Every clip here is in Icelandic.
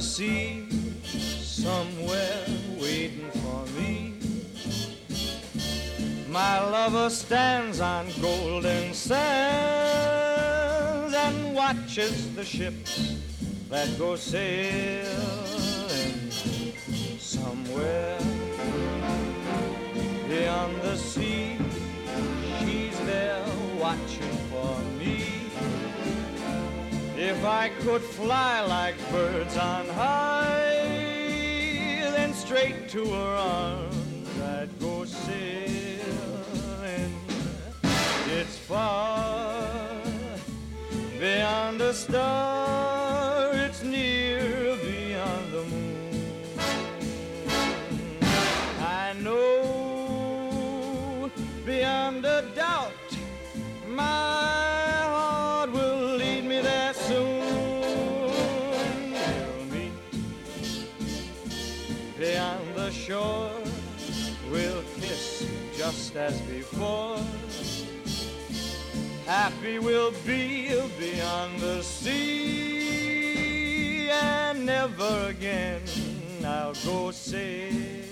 sea, somewhere waiting for me. My lover stands on golden sands and watches the ships that go sailing somewhere beyond the sea. She's there watching for me. If I could fly like birds on high, then straight to her arms I'd go sailing. It's far beyond a star, just as before. Happy we'll be beyond the sea, and never again I'll go sailing.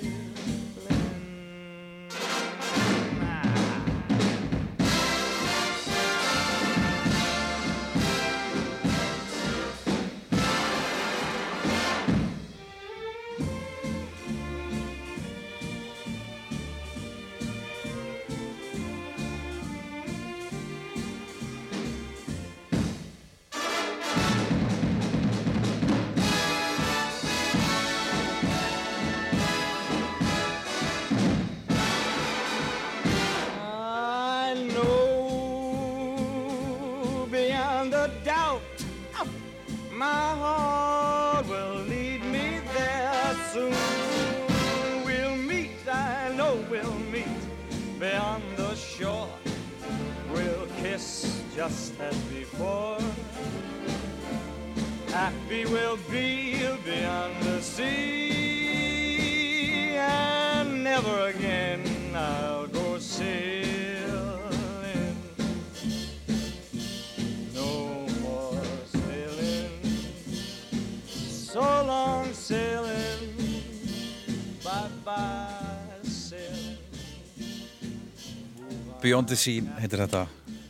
Beyond the Sea heitir þetta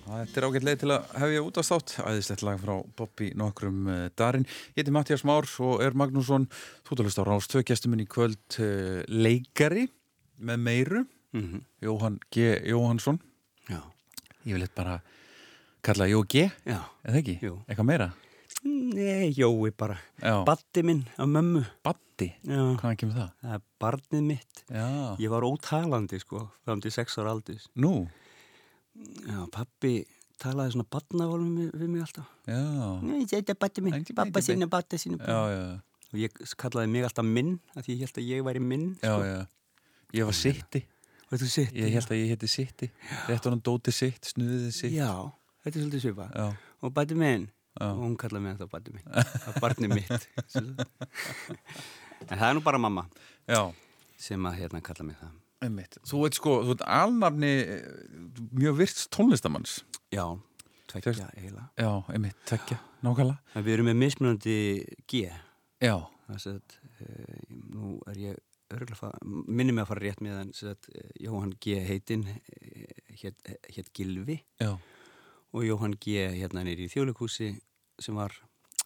Þetta er ágætt leið til að hefja út af státt æðislegt lag frá Bobby nokkrum uh, darin. Ég heiti Mattias Már og er Magnússon þú talast á Rás 2 gestuminn í kvöld uh, leikari með meiru Mhm. Jóhann G. Jóhannsson Já, Ég vil eitthvað bara kalla Jó G. eða ekki? Jú. Eitthvað meira? Nei, Jói bara. Já. Baddi minn af mömmu. Baddi? Já. Hvaðan kemur það? Það er barnið mitt. Já. Ég var ótalandi, sko, fram til sex ára aldis. Nú? Já, pappi talaði svona badnaválum við, við mig alltaf. Já. Þetta er baddi minn, pappa sinni, baddi sinni. Já, já. Og ég kallaði mig alltaf minn, af því ég held að ég væri minn, Já, sko. já. Ég var Sitti. Var þú Sitti? Ég held að ég heiti Sitti. Rétt honum dóti sitt, snuðið sitt. Já, þetta er svolítið svipað. Já. Og baddi minn. Já. Og hún kallaði mig alltaf baddi minn. Það er barnið mitt. en það er nú bara mamma. Já. Sem að hérna kalla mig það. Einmitt. Þú veit sko, þú veit alnafni eh, mjög virts tónlistamanns. Já, tveggja eiginlega. Já, einmitt, tveggja, nákvæmlega. En við erum með mismunandi G. Já. Að e, nú er ég örgulega, minni mig að fara rétt með en að e, Jóhann G. heitinn hétt hét Gilvi Já. og Jóhann G. hérna nýri í þjóðleikúsi sem var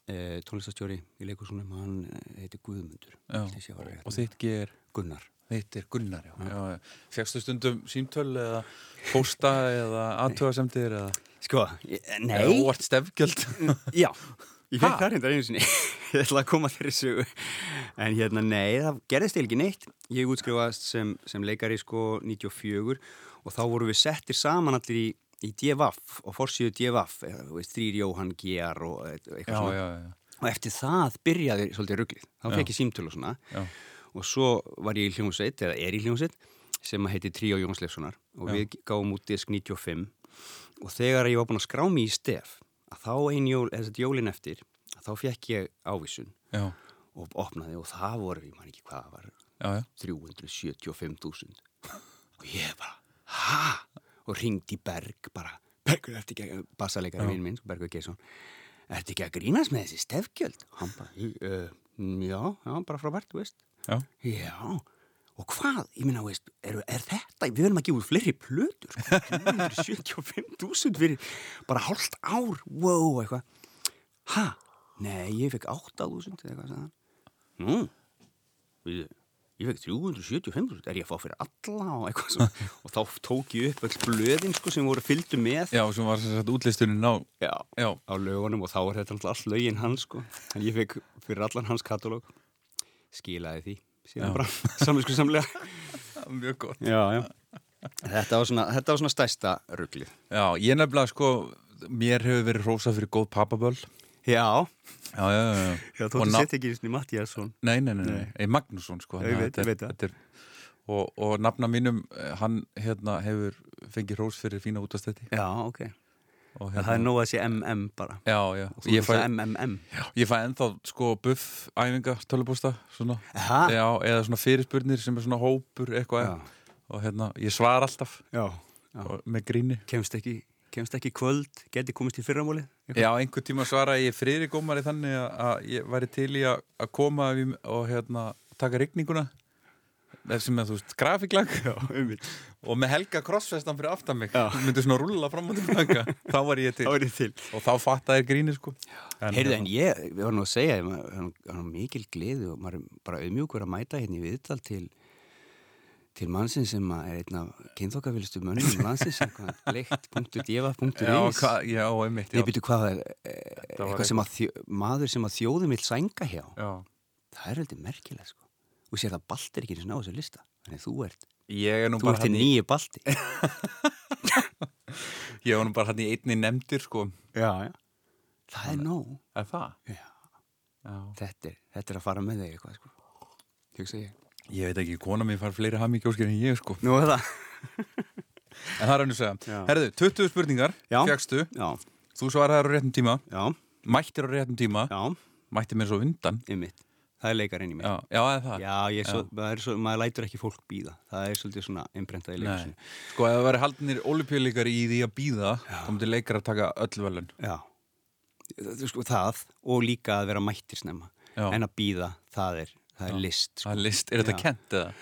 e, tónlistastjóri í leikúsunum hann e, heiti Guðmundur. Og þitt ger? Gunnar. Þitt er Gunnar, já. já. já. Fegstu stundum símtöl eða pósta eða aðtöðasemdir eða... Sko, nei. Eða óvart stefgjöld. Já, ég fekk það reyndar einu sinni Ég ætla að koma þeirri sögu En hérna, nei, það gerðist eiginlega ekki neitt Ég útskrifast sem, sem leikari sko 94 og þá voru við settir saman allir í, í DFF og forsýðu DFF eða, þú veist, þrýr Jóhann G.R. og eitthvað Já, svona. já, já. og eftir það byrjaði svolítið rugglið þá fekk ég símtölu og svona. Og svo var ég í hljómsveit eða er í hljómsveit sem að heiti Tríó Jóns Leifssonar og við gáum út disk 95 og þegar ég var búin að skrá mig í stef að þá ein jól, eða þetta jólin eftir að þá fekk ég ávísun. Og opnaði og það voru, ég man ekki hvað það var Já, já. 375.000 og ég bara, ha? Og ringdi Berg bara, Bergur, ertu ekki að bassaleikari Já. minn minn, Bergur Geisson ertu ekki að grínast með þessi stefgjöld? hann bara, uh, Já, já, bara frábært, veist. Já. Já, og hvað, ég minna, veist, er, er þetta, við verðum að gefa út fleiri plötur, sko, 275.000 fyrir bara hálft ár, wow, eitthvað. Ha? Nei, ég fekk 8.000 eða eitthvað, sagði hann. Nú, við, ég fekk 375.000, er ég að fá fyrir alla og eitthvað svo. og þá tók ég upp öll blöðin, sko, sem voru fylgdu með. Já, sem var sem sagt útlistunin á, Já, já, á lögunum og þá er þetta alltaf all lögin hans sko. en ég fekk fyrir allan hans katalóg skilaði því síðan Já. bara saminsku samlega mjög gott. já, já. Þetta, var svona, þetta var svona stærsta rugglið Já, ég nefnilega sko, mér hefur verið rósa fyrir góð pappaböll. Já, Já, já, já. já. þóttu sett ekki eins og Mattíasson Nei, nei, nei, nei. Nei. Magnússon sko. Að veit- þetta þetta er- Og, og nafna mínum, eh, hann hérna hefur fengið rós fyrir fína útastætti. já, ok, Og, það er nóg að sé MM bara Já, já. Ég fæ, MMM ég fæ ennþá sko buff æfinga tölubústa, eða svona fyrirspurnir sem er svona hópur eitthvað. Og hérna, ég svar alltaf já, já. með gríni. Kemst, ekki, kemst ekki kvöld geti komist í fyrramóli Já, einhver tíma svara ég friðri gómari þannig að- að ég væri til í að, að koma og hérna taka rigninguna. Sem með þú veist grafíklag og með helga krossfestan fyrir aftan mig. Já. myndi svona rúlla fram og tilbaka. Þá var ég til. Þá er ég til. Og þá fattaði gríni sko. Heyrðu, en ég, við varum nú að segja, það er mikil gleði og maður er bara auðmjúkur að mæta hérna í viðtal til, til mannsinn sem er einn af kynþokkafélistu mönnum landsins, leikt.deva.is. já. byrju hvað er, eh, eitthvað sem að maður sem að þjóðum vil sænga hjá. já. Það er heldur merkilegt, sko. Og sér það balt er ekki eins og ná þessu lista. Þannig þú ert, ég er nú þú ert til nýju balti. ég var nú bara hann í einni nefndir sko Já, já. Það er nóg. er það? Já, Já. þetta er, þetta er að fara með þig eitthvað, sko. Hugsa ég. Ég veit ekki, kona mér far fleiri hamingjóskir en ég sko Nú er það. en það er hann að segja, herðu, 20 spurningar Já, þú svaraði á réttum tíma já, mættir á réttum tíma já. mætti mér svo undan Ymmit. Það er leikarinn í mér. já, já það Já, ég svo, er svo, maður lætur ekki fólk býða. Það er svolítið svona Nei. leikusinu. sko ef það væri haldinir olimpíuleikar í því að býða þá myndi leikar að taka öll velun Já. Það- Sko, það og líka að vera mættir snemma. En að býða, það er, það er list. Sko. það er list, er þetta kent eða?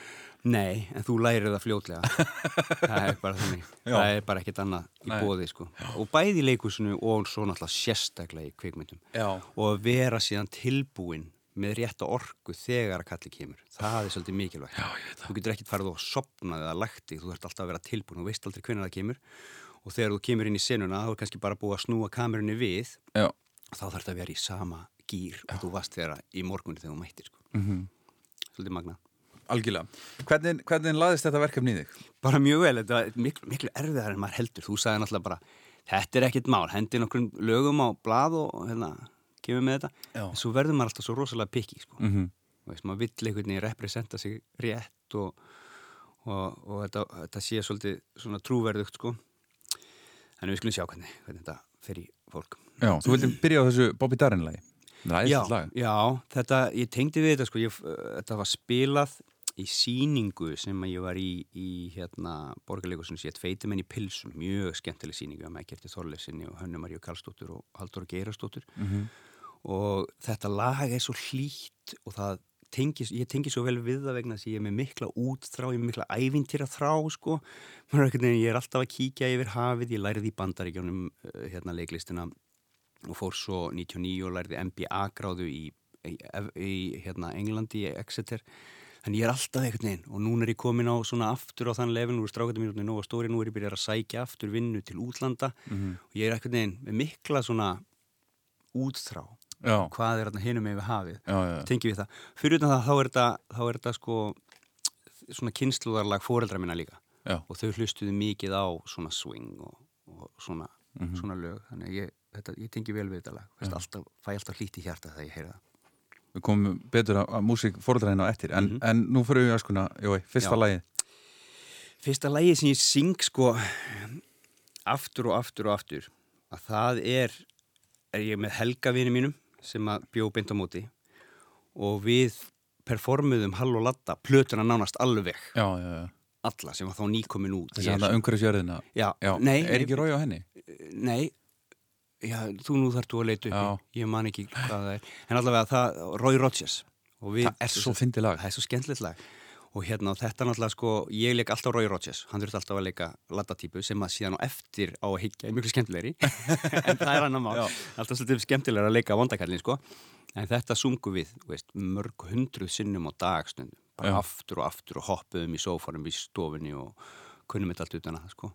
Nei, en þú lærir það fljótlega. það er bara þannig. Já. Það er bara ekkert annað í Nei. bóði, sko. Og bæði í leikusinu og svo náttúrulega sérstaklega í kvikmyndum. já, Og að vera síðan tilbúin með rétta orku þegar að kalli kemur. Það er svolítið mikilvægt. já, það Þú getur ekkert farið og sopnað eða lagt þig, þú ert alltaf að vera tilbúin og veist aldrei hvernig það kemur og þegar þú kemur inn í senuna þá er kannski bara búið að snúa kamerunni við já, þá þarf þetta að vera í sama gýr og þú varst þeirra í morgunni þegar þú mættir sko. Mhm. Svolítið magna. algjörlega hvernig, hvernig laðist þetta verkefni í þig? Bara mjög vel, þetta var miklu, miklu erfiðar en maður heldur. Þú sagði náttúrulega bara, þetta er ekkert mál, hendi nokkur lögum á blað og hérna, kemur með þetta. Já. En svo verður maður alltaf svo rosalega pikki, sko. Mm -hmm. Veist, maður vill einhvern veginn representa sig rétt og, og, og þetta, þetta sé svolítið svona trúverðugt sko þannig við skulum sjá hvernig, hvernig þetta fer í fólk já, þú vildi byrja á þessu Bobby Darin lagi er já, já, þetta, ég tengdi við þetta sko ég, uh, þetta var spilað í síningu sem ég var í, í hérna, borgarleikusinu sétt feitimenn í pilsum, mjög skemmtileg síningu að maður gerti Þorlesinni og Hönnu Maríu Karlsdóttur og Haldur Geirastóttur mm og þetta lag er svo hlýtt og það tengis, ég tengi svo vel við það vegna þess að ég er með mikla útþrá, ég er mikla ævintýra þrá sko, Maður er einhvern veginn, ég er alltaf að kíkja yfir hafið, ég lærið í bandaríkjónum uh, hérna leiklistina og fór svo 99 og lærið MBA gráðu í, í, í hérna, Englandi, í Exeter Þannig ég er alltaf einhvern veginn og núna er ég komin á svona aftur á þann level, nú er strákvættum mínútið nóg stóri, nú er ég byrjað að sækja aftur vinnu til útlanda -hmm. og ég er einhvern veginn með mikla svona útþrá já, hvað er hérna hinum yfir hafið tengi við það. Fyrir utan það þá er þetta, þá er þetta sko svona kynsluðarlag fóreldra minna líka já. og þau hlustuðu mikið á svona swing og, og svona, Mhm. svona lög þannig ég, þetta, ég tengi vel við þetta lag. Fæst alltaf, fæ alltaf hlýtt í hjarta þegar ég heyra það. Við komum betur að, fóruðræðina á eftir en, Mhm. en nú fyrir við að skuna, jói, fyrsta Já. lagið. Fyrsta lagi sem ég syng sko aftur og aftur og aftur að það er er ég með Helga vini mínum sem að bjó beint á móti og við performuðum Hall og Latta plötuna nánast alveg. Já, já, já. alla sem var þá nýkomin út þessi hann að umhverfisjörðina. Já, já, nei, er ekki rói á henni? nei já, þú nú þarf þú að leita upp ég man ekki hvað það er. En allavega það, Roy Rogers. Og við, Það er svo fyndið lag. það er svo skemmtilegt lag. Og hérna þetta náttúrulega sko ég leik alltaf Roy Rogers, hann þurft alltaf að leika laddatýpu sem að síðan á eftir á að higgja er mjög skemmtilegri. En það er annar mál, alltaf svolítið skemmtilegur að leika vondakallin sko. En þetta sungu við, veist, mörg hundruð sinnum á dagstundum, bara Já. aftur og aftur og hoppuðum í sófanum í stofunni og kunnum þetta allt utan að sko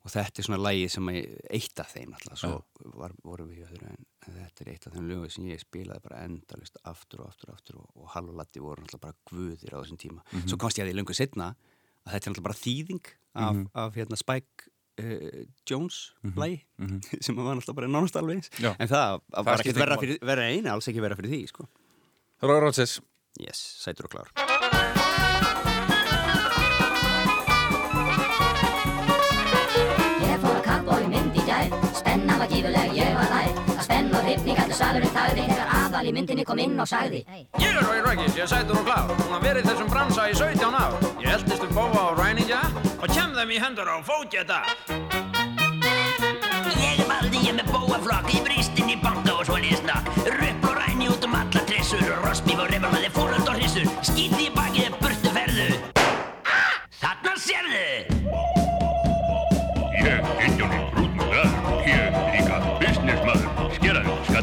og þetta er svona lægi sem að eitt af þeim alltaf, svo var, vorum við í öðru en, en þetta er eitt af þeim lögu sem ég spilaði bara endalist aftur og aftur og aftur og, og Hall og Latti voru alltaf bara guðir á þessum tíma. Svo komst ég að því löngu setna að þetta er alltaf bara þýðing af, af hérna Spike uh, Jones lægi sem var alltaf bara nánast alveg en það, það var ekki ekki fyrir, vera eina, alls ekki vera fyrir því sko. Rói Rótsins yes, sætur og klár Ég var nær Það spenn og hrifning allir salurinn þagði. Þegar aðal í myndinni kom inn og sagði Ég er Rói Rækis, ég er sætur og klár. Hún har verið þessum bransa í 17 ár. Ég eldist um bóa og ræningja Og kem þeim í hendur á fótjeta Ég er baldi, ég er með bóaflokk Í bristin í banka og svo snakk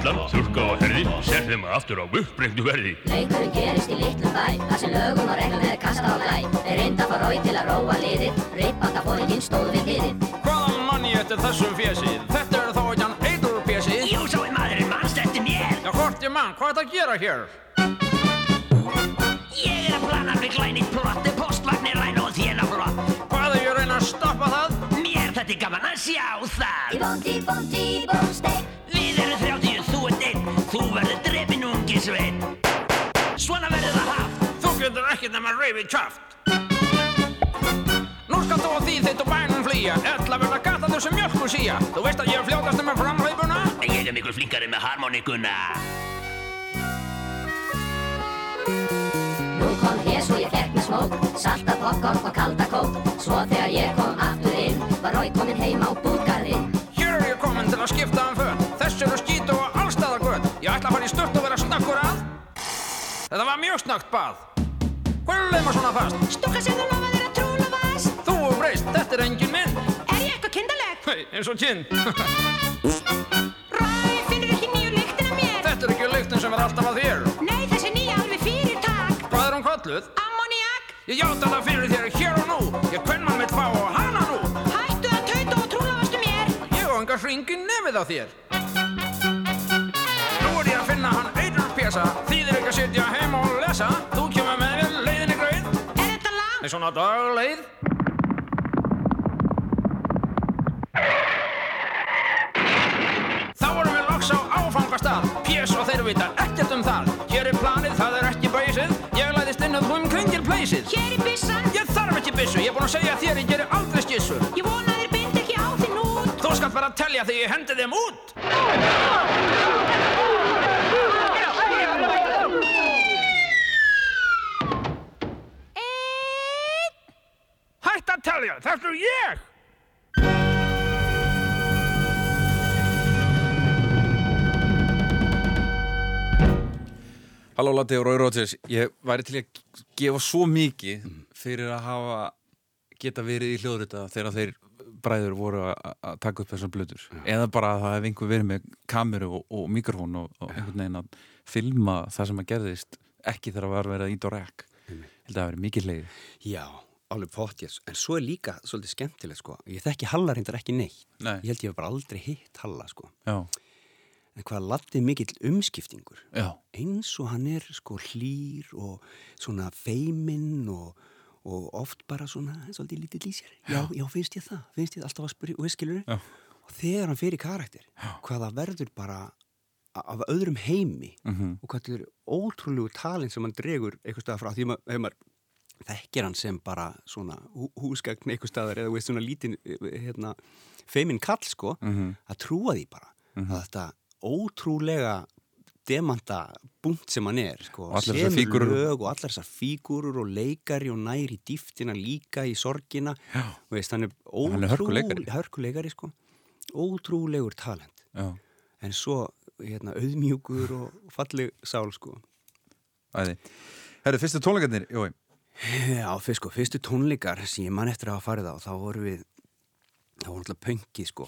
skallan, þurrka á herði, ser þeim aftur á uppbrengtu verði. Leikurinn gerist í litlum bæ Það sem lögum og reglum er kasta á glæ Þeir reynda að fá rói til að róa liðið Rippanda fóringinn stóð við liðið Hvaðan mann ég eftir þessum fjesið? Þetta er þó ekki hann eitur fjesið Jú, svo er maðurinn mannst eftir mér Já, hvort ég mann, hvað er þetta að gera hér? Ég er að plana fyrir glænit plott Postvagnir ræn og þénaflott Hvað er ég að reyna að stoppa það? Mér þetta er gaman að sjá það Í bóndi, bóndi, bónsteik Við erum 30, þú Þú verður drefin ungi sveinn. Svona verður það haft. Þú getur ekki nema reyfið kjaft. Nú skal þú á því þitt og bænum flýja. Ella verða gata þau sem mjölku síja Þú veist að ég er fljótast með framleipuna En ég er miklu flinkari með harmonikuna Nú kom hér svo ég fekk með smók. Salta popcorn og kalda kók. Svo þegar ég kom aftur inn Var Rói kominn heim á búgarðinn Hér er ég komin til að skipta mjög snögt bað. Hvað er maður svona fast? Stúlka sem þú lofaðir að trúla vast Þú er breyst, þetta er engin minn Er ég eitthvað kindaleg? Hei, eins og kinn Ræ, finnur ekki nýju lyktina mér? Þetta er ekki lyktin sem er alltaf að þér. Nei, þessi nýja alveg fyrir takk Hvað er hún kalluð? Ammoniak Ég játa það fyrir þér hér og nú. Ég hvern mann mitt fá og hana nú. Hættu að tauta og trúla vastu mér. Ég á enga hringin nefið á þér. Nú er ég að finna hann pjesa Þýðir ekki að sitja heim og lesa. Þú kemur með mér leiðinni greið Er þetta lag? Nei svona dagleið. Þá erum við loks á áfangastað. Pjess og þeir vita ekkert um það. Hér er planið, það er ekki bæsið Ég læðist inn að hún kringir pleysið Hér er byssan. Ég þarf ekki byssu, ég er búinn að segja þér Ég gerir aldrei skissu. Ég vona þér bind ekki á þinn út. Þú skalt bara telja þegar ég hendi þeim út Hætt að telja, þetta er ég. Halló Latti og Rói Rótsins Ég væri til að gefa svo mikið fyrir að hafa geta verið í hljóðrita þegar þeir bræður voru að taka upp þessar blöður. Eða bara að það hef einhver verið með kameru og, og mikrofón og, og einhvern veginn að filma það sem að gerðist ekki þegar að var verið að ít og rekk held að það verið mikið leið Já, alveg pottjess, en svo er líka svolítið skemmtilegt sko, ég þekki Halla reyndar ekki neitt. Nei. ég held ég hef bara aldrei hitt Halla sko. Já, en hvað Latti mikill umskiptingur. Já, eins og hann er sko hlýr og svona feiminn og, og oft bara svona svolítið lítill í sér. Já, já, finnst ég það, finnst ég alltaf að spyrja og skilur og þegar hann fyrir karakter já. hvaða verður bara af öðrum heimi Mhm. og hvað er ótrúlegu talin sem hann dregur eitthvað frá því að maður þekkir hann sem bara svona hú, húsgagn eitthvað staðar eða veist svona lítinn hérna, feiminn kall sko Mhm. að trúa því bara að þetta ótrúlega demanta bunt sem hann er sko, fígúrur. lög og allar þessar fígúrur og leikari og næri dýftina líka í sorgina veist, hann er, hann er hörkuleikari. hörkuleikari sko. ótrúlegur talent Já, en svo hérna, auðmjúkur og falleg sál sko æði. Herru, fyrstu tónleikarnir, jói. Já, fyrst sko, fyrstu tónleikar sem ég man eftir að hafa farið á, þá voru við þá voru alltaf pöngið sko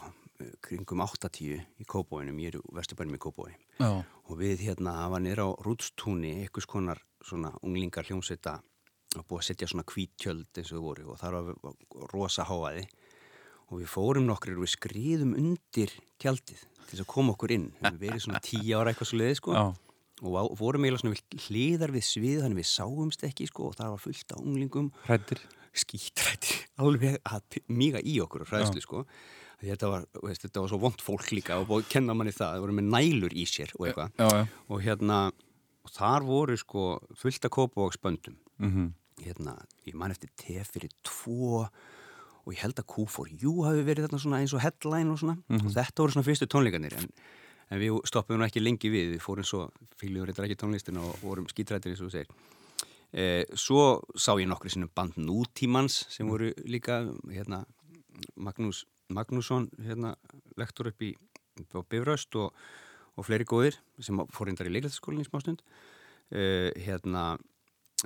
kringum 8-10 í Kópóinum ég er Vesturbænum í Kópói Já, og við hérna, það var nýra á Rúdstúni einhvers konar svona unglingar hljómsveita og búið að setja svona hvítjöld eins og voru og það var, rosa háaði og við fórum nokkrir og við skriðum undir tjaldið til þess að koma okkur inn. Við verið svona 10 ára eitthvað svo leiði sko. Já, og vorum eiginlega svona hliðar við svið þannig við sáumst ekki sko og það var fullt af unglingum. Hrættir. skítrættir alveg að míga í okkur hræðslu sko. Þetta var, veist, þetta var svo vond fólk líka og kenna manni það, það voru með nælur í sér og eitthvað. Og hérna og þar voru sko fullt af kópavóksböndum Mm hérna, ég man eftir te fyrir tvo og ég held að Q4U hafi verið þarna svona eins og headline og svona. Og þetta voru svona fyrstu tónleikanir en, en við stoppum nú ekki lengi við við fórum svo, fylgjum reyndar ekki tónlistina og vorum skítrættir eins og þú segir. E, svo sá ég nokkru sinnum band nútímans sem voru líka hérna, Magnús Magnússon hérna, lektor upp í Bifröst og, og fleiri góðir sem fór reyndar í leiklæðaskólinni í smástund uh, hérna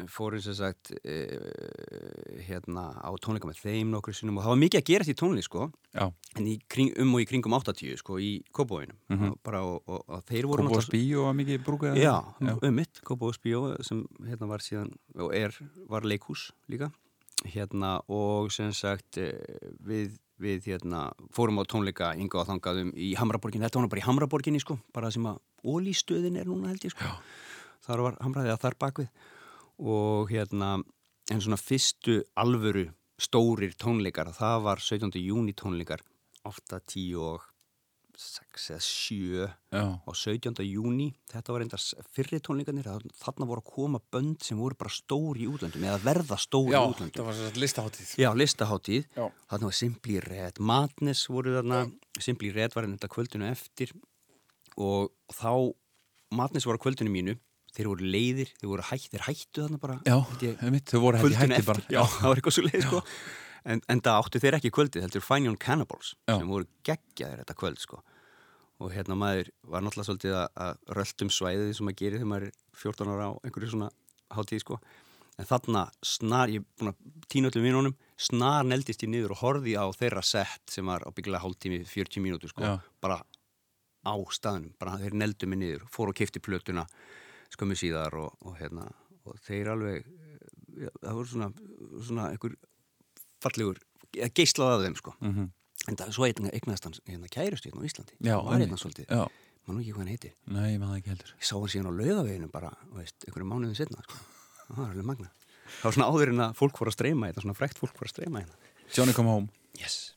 fórum sem sagt uh, hérna á tónleika með þeim nokkru sinnum og það var mikið að gera því tónlist sko. Já, en kring, um og í kringum 80 sko í Kópavóinum Mhm. bara og, og, og þeir voru Kópavóðs bíó var mikið brúkað. Já, já. um mitt, Kópavóðs bíó sem hérna var síðan, og er, var leikhús líka, hérna og sem sagt eh, við, við hérna fórum á tónleika yngu á þangaðum í Hamraborgin, þetta var bara í Hamraborginni sko, bara sem að ólístöðin er núna held ég sko, þar var Hamraðið að þar bakvið og hérna en svona fyrstu alvöru stórir tónleikar, það var 17. júni tónleikar 8, 10 og 6 eða 7 Já, á 17. júni, þetta var reyndar fyrri tónleikarnir, þa- þarna voru að koma bönd sem voru bara stóri í útlöndum eða verða stóri já í útlöndum. það var svo listaháttíð. Já, listaháttíð, Já. þarna var Simply Red, Madness voru þarna, Simply Red var þetta kvöldinu eftir og þá, Madness var á kvöldinu mínu, þeir voru leiðir, þeir voru hætt, þeir hættu þarna bara, Já, einmitt, þau voru hætti hætti bara. já, það var eitthvað svo leið, sko. En, en það áttu þeir ekki kvöldið, heldur Fine Young Cannibals, Já. sem voru geggjaðir þetta kvöld, sko. Og hérna maður var náttúrulega svolítið að, að röltum svæðið sem maður gerir þegar maður er 14 ára á einhverju svona hátíð, sko. En þarna snar, ég er búin að týna öllum vinunum, snar neldist ég niður og horfði á þeirra sett sem var ábyggilega hálftími, 40 mínútur, sko. Já. Bara á staðnum, bara skömmu síðar og, og hérna, og þeir alveg, já, það voru svona, svona einhver fallegur, geislað af þeim, sko. Mhm. En það er svo eigna, eignaðist hann hérna kærust hérna á Íslandi. Já, var hérna svolítið. Nú ekki hvað hann heitir. nei, maður ekki heldur. Ég sá hann síðan á laugaveginu bara, veist, einhverju mánuðin setna, sko. Það var alveg magna. Það var svona áður en að fólk voru að streyma hérna, svona frekt fólk voru að streyma hérna. Johnny come home. Yes.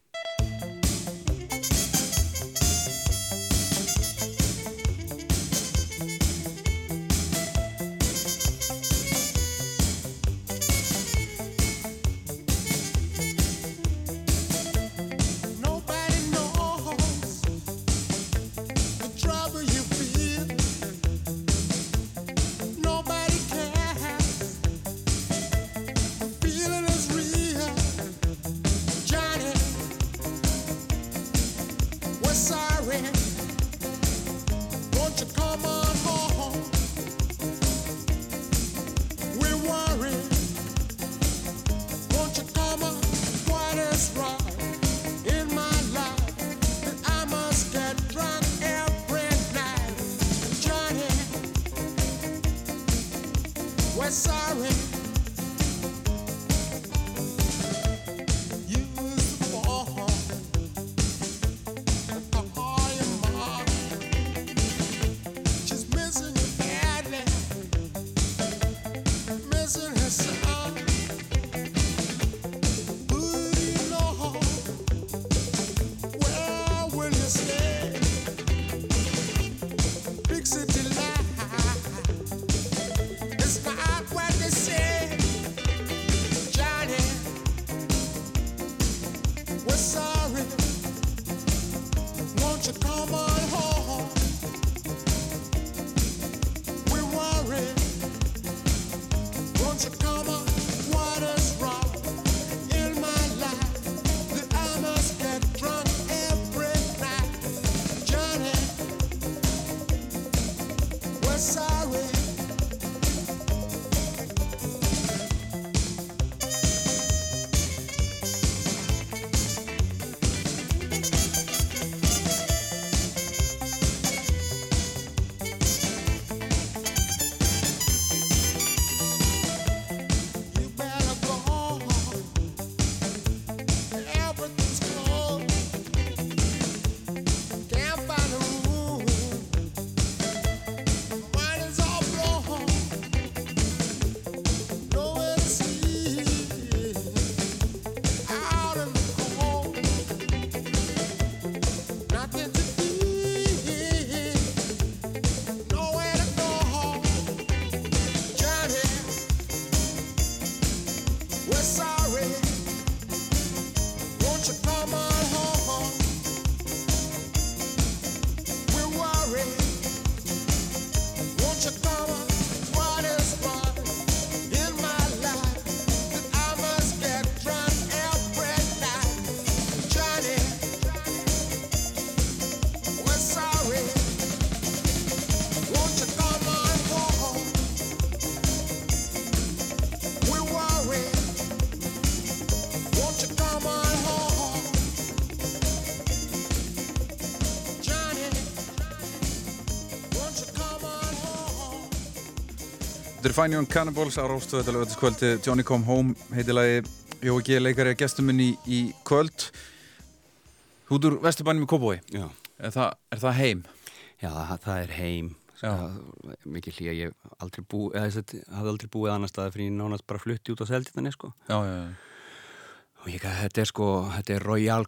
Fine Young Cannibals á Róstu þetta lögatiskvöldi Johnny Come Home heitilagi Jói G. leikari að gestum minn í, í kvöld. Úr Vesturbænum í Kópói er, það- er það heim? Já það, er heim. Sko, mikið hlýja ég hef aldrei búið, hafði aldrei búið annar stað fyrir ég nánast bara flutti út á seldinni sko. Já, já, já, og ég, þetta er sko, þetta er Royal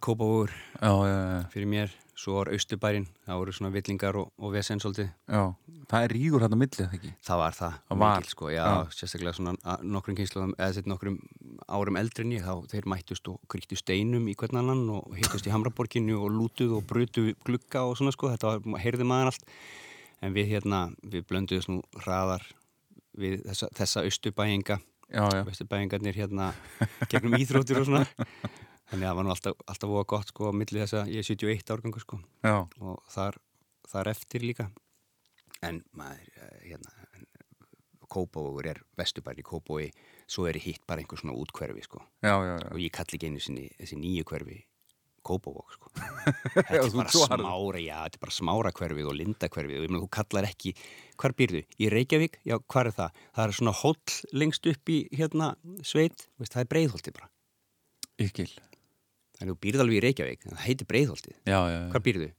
já. fyrir mér, svo var Östubærin það voru svona villingar og, og vesen svolítið já. Það er ríkur hérna á milli, eða ekki? það var það, Það var. mikil sko já, Já. sérstaklega svona nokkrum kynsluðum eða þetta nokkrum árum eldri en ég þá þeir mættust og kríktu steinum í hvern annan og hittust í Hamraborginu og lútuð og brutu glugga og svona sko þetta var, heyrði maður allt en við hérna, við blönduðum nú hraðar við þessa, þessa já, austubæingarnir hérna gegnum íþróttir og svona þannig að það var nú alltaf, alltaf voða gott sko á milli þess að ég er 71 árgangur sko já, og þar, þar eftir líka en maður eh, hérna, Kópavógur er vestubæri Kópavogi svo er hitt bara einhver svona útkverfi sko. já, já, já. og ég kalli ekki einu sinni þessi nýju hverfi Kópavóg sko. Þetta er bara smára já, þetta er bara smára hverfið og linda hverfið og ég meina þú kallar ekki, hvar býrðu? Í Reykjavík? Já, hvar er það? Það er svona hóll lengst upp í hérna sveit, veist, það er breiðholti bara Ykil þannig að þú býrð alveg í Reykjavík, það heitir breiðholtið Já, já, já, hvar býrðu?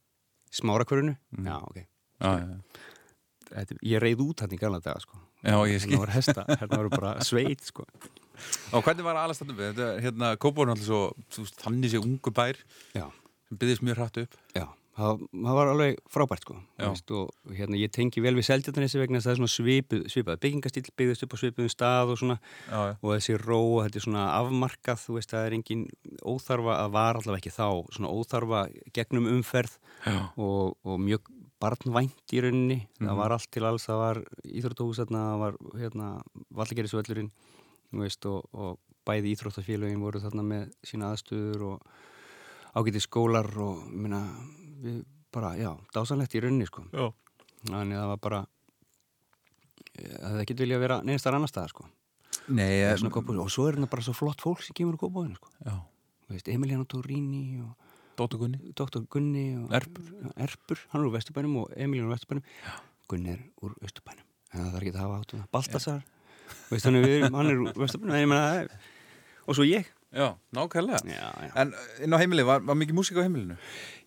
Smára hverfinu? Já, ok já, já. Þetta, ég reyð út hann í gamla daga sko. Já, ég skil hérna voru hesta, hérna voru bara sveit sko. Og hvernig var alast þetta við? Hérna, er alltaf svo, veist, þannig sé ungu bær já, sem byggðist mjög hratt upp já, það, það var alveg frábært sko. Veist, og hérna, ég tengi vel við seldjartanessi vegna þess að það er svona svipuð, svipað byggingastíl byggðist upp á svipuðum stað og svona Já, já, og þessi ró, og þetta er svona afmarkað þú veist, það er engin óþarfa að var allavega ekki þá, svona óþarfa gegnum umferð og, og mjög barnvænt í rauninni Mhm. það var allt til alls, það var íþróttahús þarna, það var hérna veist, og, og bæði íþróttafélögin voru þarna með sína aðstöður og ágæti skólar og minna, við bara, já, dásanlegt í rauninni sko. já. þannig að það var bara það hefði ekki vilja að vera neinstar annar staðar sko. Nei, Það er ég, svona Kópavogur. og svo er hérna bara svo flott fólk sem kemur úr kópáinu sko. já, Þú veist, Emiliano Torrini og Dóttur Gunni Dr. Gunni og Erpur. Erpur, hann er úr Vesturbænum og Emilín úr Vesturbænum Gunni er úr Östurbænum en það þarf ekki að hafa áttu það Baltasar, veist hann, er úr Vesturbænum en ég meina, það er- og svo ég Já, nákvæmlega já, já. En inn á heimili, var, var mikið músík á heimilinu?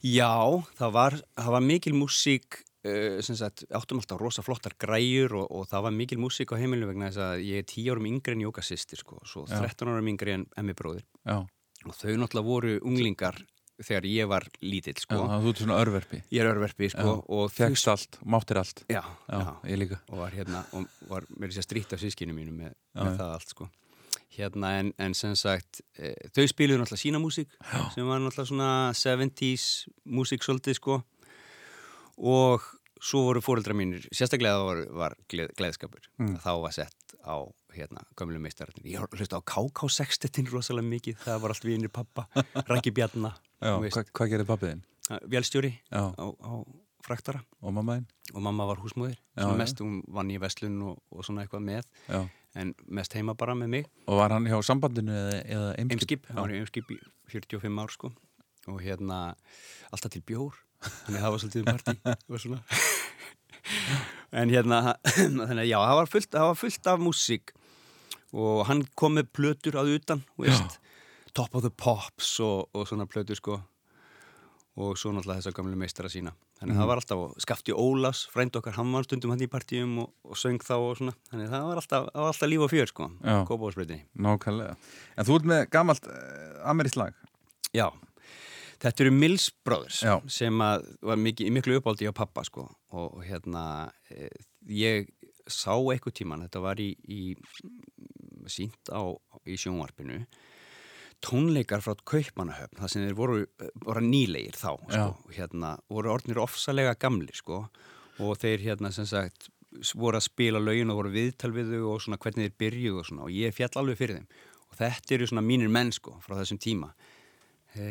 já, það var, það var mikil músík uh, sem sagt, áttum alltaf rosa flottar græjur og, og það var mikil músík á heimilinu vegna þess að ég er 10 árum yngri en Jóka sýstir sko, svo Já. 13 árum yngri en Emmi bróðir Já, og þau náttúrulega voru unglingar þegar ég var lítill já sko. þú ert svona örverfi ég er örverfi sko, Já, Fegst allt, máttir allt já, Já, já, ég líka og var hérna og var með þess að strýtt af sískinu mínu með, Já, með já. það allt sko hérna en, en sem sagt e, þau spiluðu náttúrulega sína músík sem var náttúrulega svona 70s músík svolítið sko. Og svo voru fóreldra mínir sérstaklega það var, var gleð, gleðskapur. Mm. þá var sett á hérna gömlu meistararnir, ég hlusti á KK-sextetin rosalega mikið, það var allt vinir pappa Rækki Bjarna, Já, þú veist, hvað hva gerði pappiðinn? vélstjóri á, á fraktara. Og mammaðinn? og mamma var húsmóðir já. mest, hún vann í Veslun og, og svona eitthvað með. Já en mest heima bara með mig. Og var hann hjá sambandinu eða, eða eimskip? Eimskip, hann var í Eimskip í 45 ár sko. Og hérna alltaf til bjór þannig að það var svolítið um partí og svona. En hérna þannig að já, það var fullt, það var fullt af músík. Og hann kom með plötur að utan, veist Top of the Pops og, og svona plötur sko og svo náttúrulega þessa gamlu meistara sína. Þannig að það var alltaf, Skafti Ólafs frænd okkar, hann var stundum hann í partíum og, og söng þá og svona, þannig að það var alltaf, var alltaf líf og fjör sko, Já. kópáðsbreytinni Nákvæmlega. En þú ert með gamalt uh, amerískt lag. Já, þetta eru Mills Brothers Já. sem að var mikið, miklu uppáldi á pappa sko. Og, og hérna e, ég sá eitthvað tíman, þetta var í, í sínt á í sjónvarpinu tónleikar frá Kaupmannahöfn, það sem þeir voru, voru nýlegir þá sko, hérna, voru orðnir ofsalega gamli sko. Og þeir hérna sem sagt voru að spila lögin og voru viðtal við þau og svona hvernig þeir byrjuðu og svona. Og ég fjall alveg fyrir þeim. Og þetta eru svona mínir menn sko frá þessum tíma. E,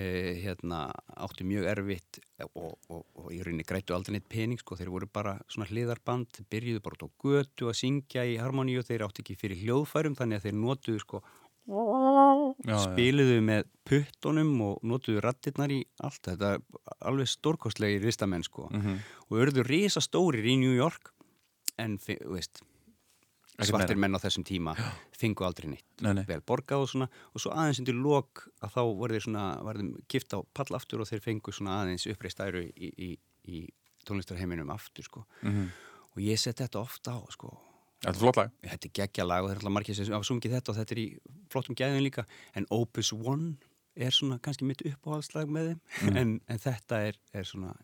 hérna átti mjög erfitt og, og, og í rauninni grættu aldrei neitt pening sko, þeir voru bara svona hliðarband byrjuðu bara út á götu að syngja í harmoníu þeir átti ekki fyrir hljóðfærum þannig að þeir notuðu sko Já, já. spiluðu með puttunum og notuðu rattirnar í allt þetta alveg stórkostlegir listamenn sko Mhm. og örðu risa stórir í New York en veist svartir menn á þessum tíma fengu aldrei neitt Nei, nei. vel borgað og svona og svo aðeins undir lok að þá voru þeir svona var þeim gift á pall aftur og þeir fengu svona aðeins uppreist æru í, í, í tónlistarheiminum aftur sko Mhm. og ég set þetta ofta á sko Þetta er flott lag. þetta er geggja lag og það er alltaf margir sem hafa sungið þetta og þetta er í flottum gæðin líka en Opus One er svona kannski mitt uppáhaldslag með þeim Mm. en, en þetta er, er svona,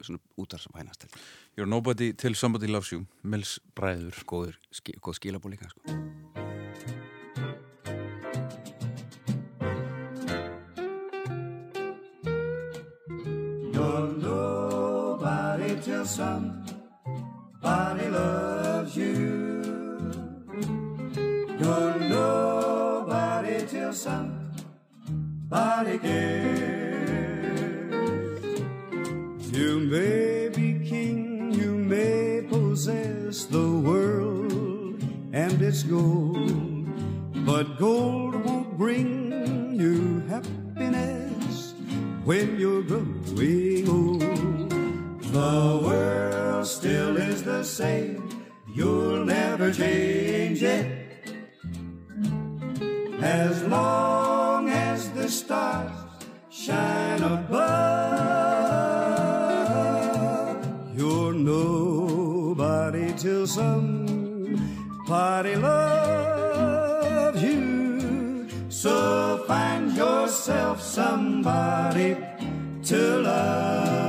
svona útar sem hænast þetta. You're nobody till somebody loves you. Mills bræður. Góður, ski, góð skilabó líka sko. You're nobody till somebody loves you. You're nobody till somebody cares. You may be king, you may possess the world and its gold, but gold won't bring you happiness when you're growing old. The world still is the same, you'll never change it. As long as the stars shine above, you're nobody till somebody loves you. So find yourself somebody to love.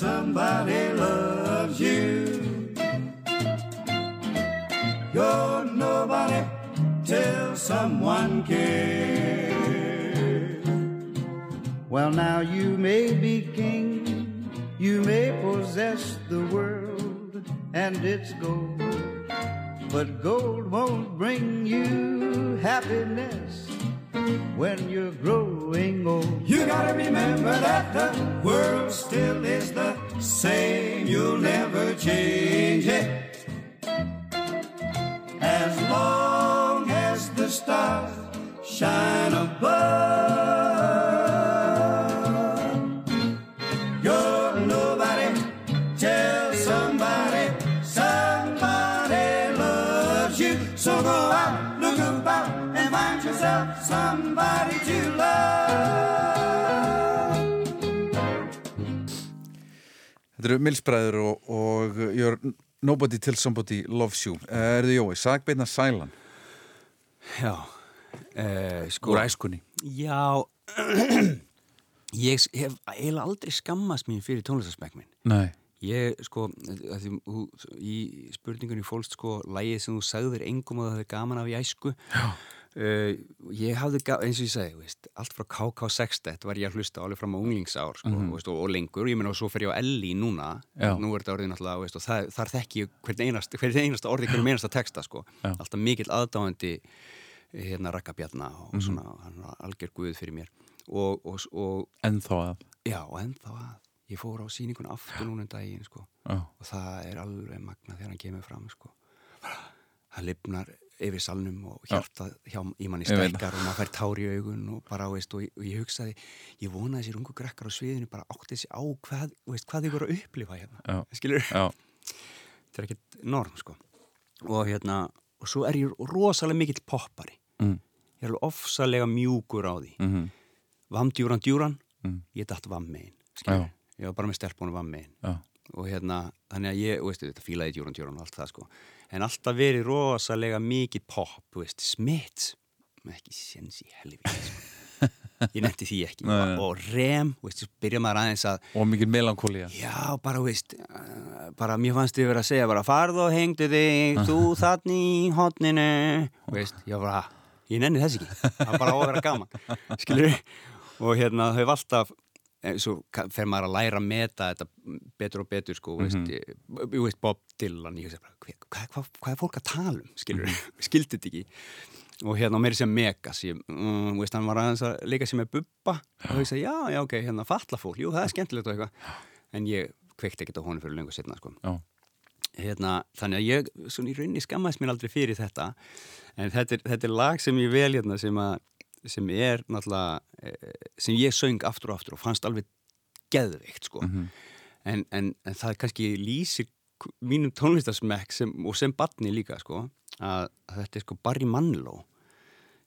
Somebody loves you. You're nobody till someone cares. Well, now you may be king, you may possess the world and its gold, but gold won't bring you happiness when you're growing old. You gotta remember that the world still is the same, you'll never change it. As long as the stars shine above, yourself somebody to love. Þetta eru Mills bræður og, og You're nobody till somebody loves you. Er þið Jói? Sagbeina Sælan. Já, uh, sko Úr æskunni. Já Ég hef eiginlega aldrei skammast mín fyrir tónlistarsmekk minn Nei. Ég, sko, að því, þú, í spurningunni fólst, sko, lægið sem þú sagðir engum og það hefði gaman af í æsku uh, Ég hafði, eins og ég segi, veist, allt frá KK6 þetta var ég að hlusta alveg fram á unglingsár sko, Mhm. veist, og, og lengur, ég meina og svo fer ég á Elli núna, Já. nú er þetta orðið náttúrulega, veist, og það, þar þekki ég hvern einast, hvern einasta orðið, hvern einasta texta, sko alltaf mikill aðdáandi hérna rakkabjarna og Mhm. svona, hann var algjör guð fyrir mér og, og, og Ennþá að. Já, ennþá að ég fór á sýningun aftur núna um daginn sko. Og það er alveg magna þegar hann kemur fram sko. það lifnar yfir salnum og hjarta hjá, í manni stækkar og maður fær tár í augun og bara, veist, og, og ég hugsaði ég vonaði þessir ungu grekkar á sviðinu bara átti þessi á hvað, veist, hvað þið voru að upplifa hérna Já. skilur þetta er ekkert norm sko. og hérna og svo er ég rosalega mikill poppari Mm. ég er alveg ofsalega mjúkur á því Mhm. Vamdjúran djúran Mm. ég datt vammegin Já. ég var bara með stelpunum vammegin Já. og hérna, þannig að ég, veist, þetta fílaði djúran djúran og allt það sko en alltaf verið rosalega mikið pop þú veist, smitt ekki séns í helviti sko. ég nefndi því ekki Nei, nei. og rem, veist, byrja maður aðeins að Og mikið melankólía. Já, bara, veist, uh, bara mér fannst þið verið að segja bara farð og hengdu þig, þú þannig í hotninu, þú veist, ég var bara, ég nenni þess ekki, það var bara vera gaman, skilur og hérna þau hef alltaf, eh, svo ka- fer maður að læra að meta þetta betur og betur, sko, þú veist, ég, ég veist Bob Dylan, ég veist bara, hvað, hvað, hvað, er fólk að tala um, skilur, skildi þetta ekki. Og hérna meiri sem Megas ég, um, veist, hann var aðeins að leika sér með Bubba og þau sagði, já, já, ok, hérna falla fólk jú, það er skemmtilegt og eitthvað. En ég kveikti ekkert á honum fyrir lengur setna sko. Já. hérna, þannig að ég svona í rauninni skammaðist mér aldrei fyrir þetta. En þetta er, þetta er lag sem ég vel hérna sem að sem er náttúrulega eh, sem ég söng aftur og aftur og fannst alveg geðveikt sko Mhm. en, en, en það kannski lýsir mínum tónlistarsmekk sem, og sem barni líka sko að, að þetta er sko Barry Manilow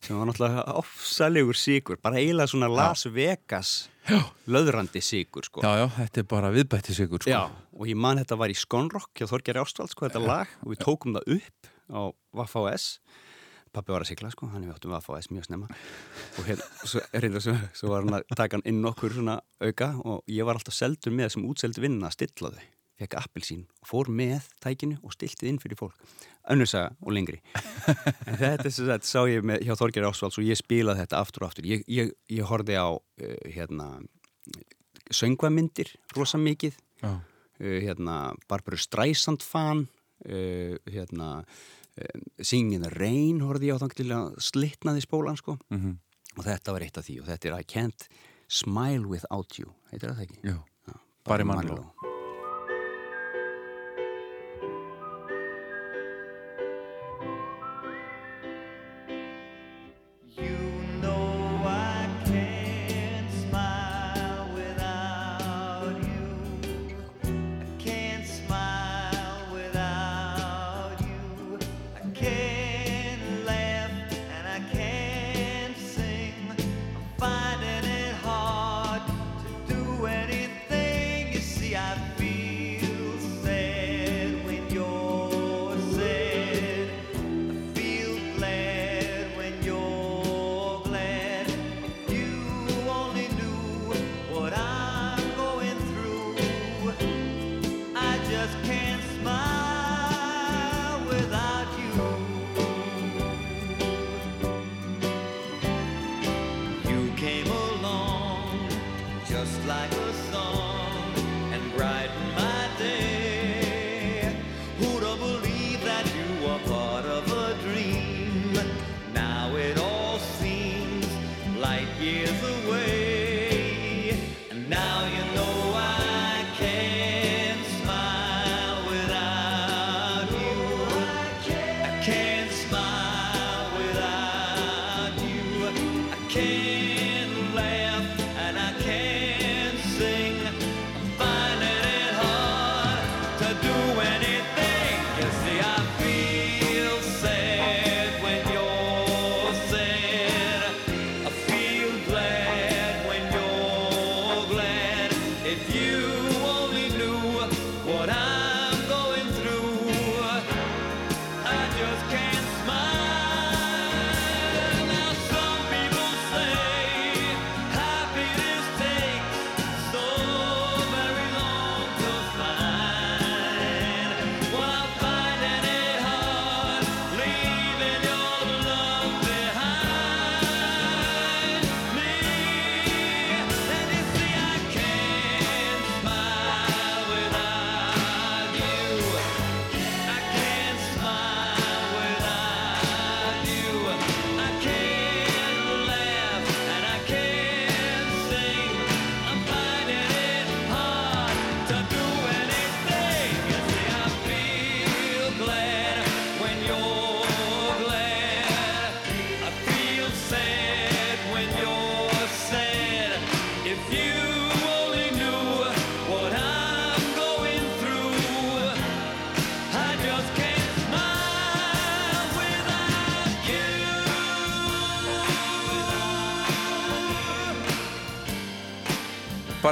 sem var náttúrulega ofsalegur sigur, bara eiginlega svona Las Vegas Já. löðrandi sigur sko. Já, já, þetta er bara viðbættis ykkur sko. Já, og ég man þetta var í Skonrock hjá Þorgeri Ástvalds, sko, þetta lag og við tókum það upp á Vaffa OS pappi var að sigla, sko, hann við áttum Vaffa OS mjög snemma. Og hérna, svo, reynda, svo, svo var hann að taka hann inn okkur svona auka og ég var alltaf seldur með sem útseldu vinna að stilla þau. Fekk appilsín og fór með tækinu og stiltið inn fyrir fólk. Önnursaga og lengri. En þetta sagt, sá ég með, hjá Þorgeri Ásvalds og ég spilaði þetta aftur og aftur. Ég, ég, ég horfði á uh, hérna söngvamyndir rosa mikið. Uh, hérna Barbara Streisand fan uh, hérna uh, Singing in the Rain horfði ég á þannig til að slitnaði spólan sko Mhm. og þetta var eitt af því og þetta er I Can't Smile Without You heitir það ekki? Já. Já, Barry Manilow. Just like a song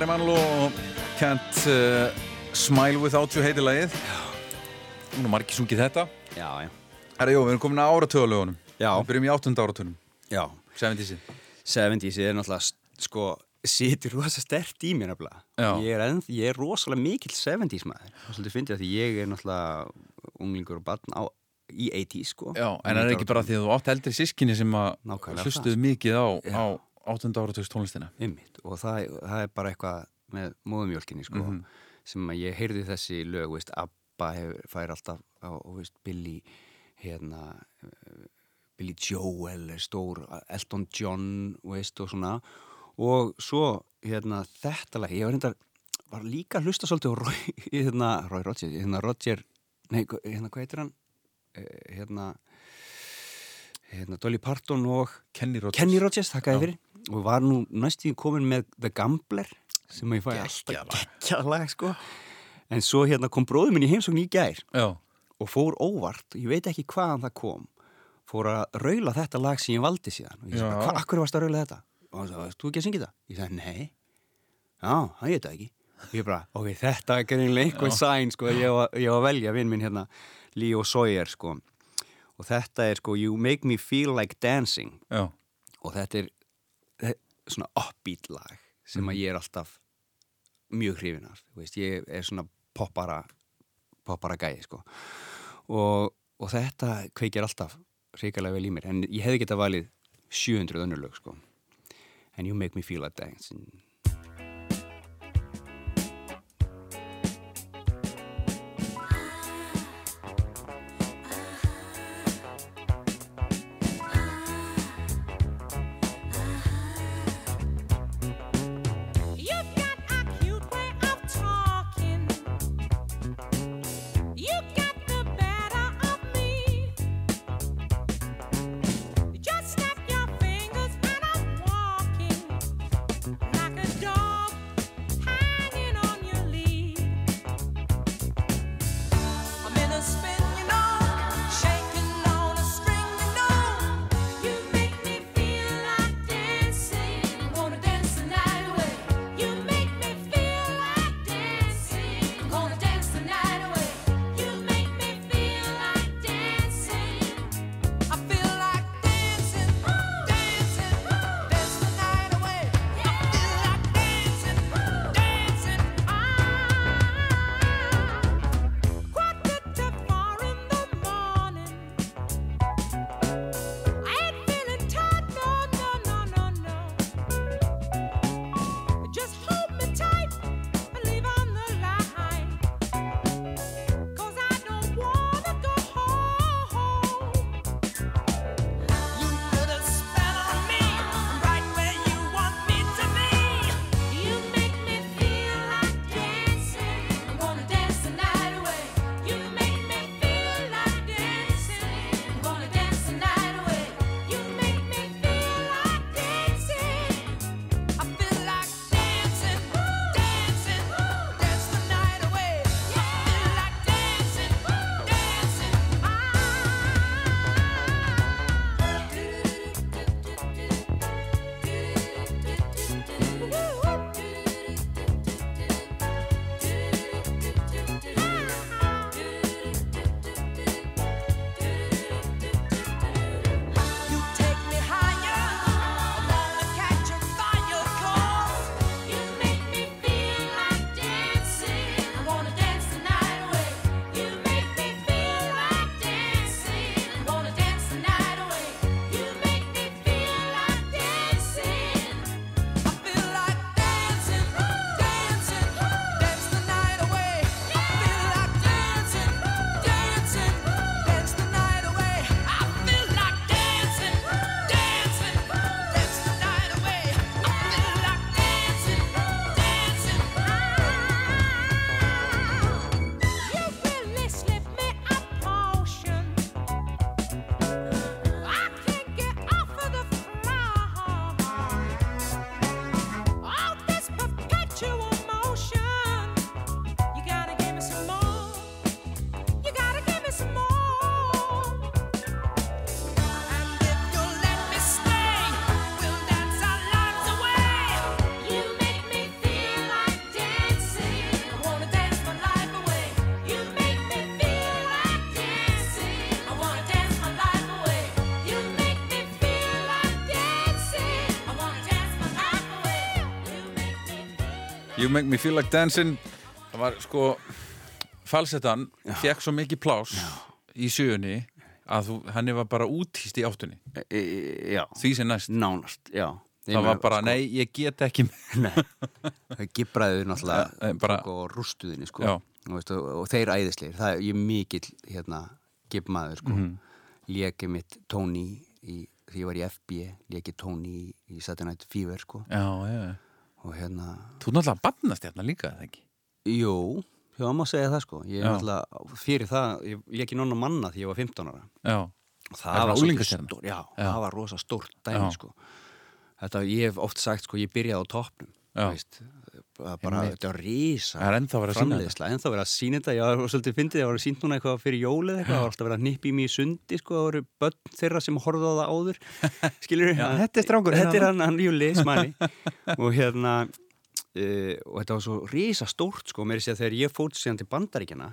Barry Manilow Can't uh, Smile Without You heitir lagið Nú er margir sungið þetta Já, já. Herra, jó, við erum komin að áratöðalögunum Já. Við byrjum í áttunda áratöðunum Já, 70's 70's er náttúrulega sko, situr rosa stert í mér nefnilega. Já. Ég er, enn, ég er rosalega mikill 70's maður. Er svolítið fyndið að því ég er náttúrulega unglingur og barn á, í 80's sko. Já, en er það ekki bara því að þú átt eldri sískinni sem að það. mikið á, á áttunda áratöðs tónlistina. Einmitt. Og það, það er bara eitthvað með móðumjólkinni sko, Mhm. sem að ég heyrði þessi lög, veist, Abba hef, fær alltaf á, veist, Billy hérna eh, Billy Joel stór Elton John, veist, og svona. Og svo, hérna, þetta lag, ég var reyndar var líka að hlusta svolítið á Roy, hérna, Roy Roger, hérna Roger nei, hérna, hvað heitir hann? Eh, hérna hérna Dolly Parton og Kenny Rogers. Kenny Rogers, þakkaði fyrir og var nú næstíðin komin með The Gambler sem ég fæ Geggjað alltaf lag. geggjað lag sko. En svo hérna kom bróður minn í heimsókn í gær Já, og fór óvart, ég veit ekki hvaðan það kom fór að raula þetta lag sem ég valdi síðan. Og ég sagði, hvað, akkur varst að raula þetta? og hann sagði, þú ekki að syngja þetta? ég sagði, nei. Já, það ég þetta ekki. Og ég bara, ok, þetta er greinlega einhver sæn sko, ég var, ég var að velja vinn minn hérna Leo Sawyer sko. Og þetta er sko, you make me feel like dancing. Já, og þetta er svona upbeat lag sem að ég er alltaf mjög hrifin af ég er svona poppara poppara gæði sko. Og, og þetta kveikir alltaf hrikalega vel í mér en ég hefði getað valið 700 önnur lög sko. And you make me feel like dancing Make Me Feel Like Dancing. Það var sko falsettan fekk svo mikið plás í sjöunni að þú, henni var bara útýst í áttunni. E, e, Já, því sem næst. Nánast, já. Það var bara, sko, nei, ég get ekki Nei, það gibraði náttúrulega bara- sko, rústuðinni sko. Já. og, veist, og, og þeir æðisleir það er ég mikill hérna, gibmaður sko. Mhm. léki mitt Tony í, því ég var í FB léki Tony í, í Saturday Night Fever sko. Já, já, og hérna þú er náttúrulega bannast hérna líka, eða ekki? jú, já, má segja það sko ég er náttúrulega, fyrir það ég léki nonna manna því ég var 15 ára Já, og Það það, var unglingastjarna. stór, já, Já. það var rosa stórt dæmi Já. sko. þetta, ég hef oft sagt sko, ég byrjaði á toppnum bara, þetta var rísa Það er ennþá verið að sýna framleiðsla, ennþá verið að sína þetta. Já, og svolítið fyndið, það var sínt núna eitthvað fyrir jólið eitthvað, það var alltaf verið að mig í sundi sko, það voru börn þeirra sem horfðu á það áður skilur Já, þetta er strákurinn þetta er hann, hann Júli, smæli og hérna uh, og þetta var svo rísa stórt sko, mér er að þegar ég fótt síðan til bandaríkjana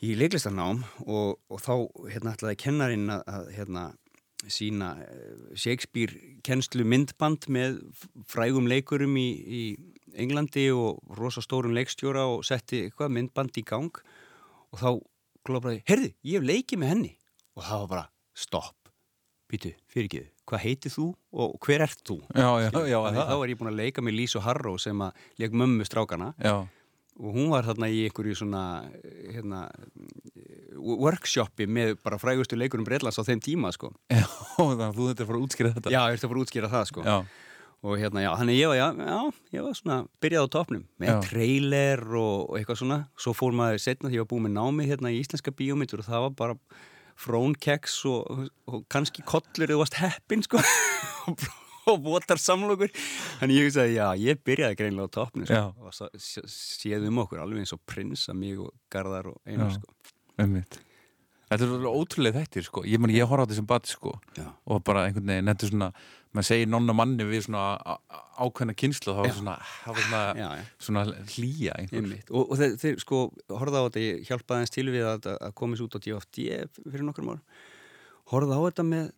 í leiklistarnám og, og þá hérna ætlaði kennarinn að, að hérna sína eh, Shakespeare kennslu myndband með frægum leikurum í, í Englandi og rosa stórum leikstjóra og setti eitthvað myndband í gang og þá glóbraði, heyrðu, ég hef leikið með henni. Og það var bara, stopp. Býtu, fyrirgeðu, hvað heitir þú og hver ert þú? Já, já, já, þá var ég búin að leika með Lísu Harró sem að leik mömmu strákana. Já, og hún var þarna í einhverju svona hérna, workshopi með bara frægustu leikurum Breitlands á þeim tíma sko. já, þannig að þú þetta er að fara að útskýra þetta. Já, ég ert að fara að útskýra það sko. Já, og hérna, já, þannig ég var, já, já, ég var svona byrjað á topnum með Já. trailer og, og eitthvað svona. Svo fór maður setna því ég var búið með námi hérna í íslenska bíómyndur og það var bara frónkeks og, og kannski kollur eða varst heppin sko. Og, votar samlokur. Þannig ég sagði, já, ég byrjaði greinlega á topnum sko, og svo sé- séð um okkur alveg eins og prinsa mig og Garðar og Einar Já. sko. Einmitt Þetta er ótrúlega þættir sko. Ég, ég horf á þetta sem bati sko. Og bara einhvern veginn, þetta er svona maður segir nonna manni við svona ákveðna kynslu þá er svona, svona, Já, já. svona hlýja. Og, og þeir, þeir sko horfða á þetta, ég hjálpaði eins til við að, að komast út á DFD fyrir nokkrum árum. Horfða á þetta með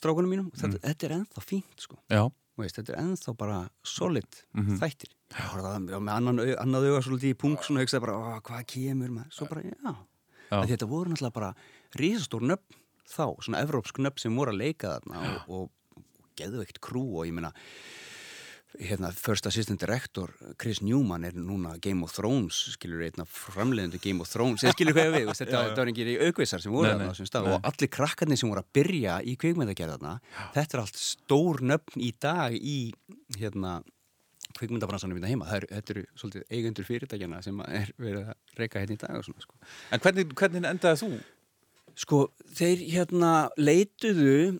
strákunum mínum. Og þetta, þetta er ennþá fínt sko. Veist, þetta er ennþá bara solid Mhm. þættir. Horfða á það með annan, annað auga svolítið í punkt svona og hugsaði bara, "Ó, hvað kemur maður? Svo bara, já, þetta voru náttúrulega bara risastór nöfn þá, svona evrópsk nöfn sem voru að leika þarna og, og, og geðveikt krú og ég meina hérna, First Assistant Director Chris Newman er núna Game of Thrones skilur einna framleiðandi Game of Thrones eða skilur hvað við, þetta, var engir aukveisar sem voru þarna á þessum stað og allir krakkarnir sem voru að byrja í kvikmyndagerðarna þetta er allt stór nöfn í dag í hérna kvikmyndabransanum hérna heima, það eru, þetta eru svolítið eigendur fyrirtækjana sem er verið að reyka hérna í dag og svona sko. en hvernig, hvernig endaði þú? Sko, þeir hérna leituðu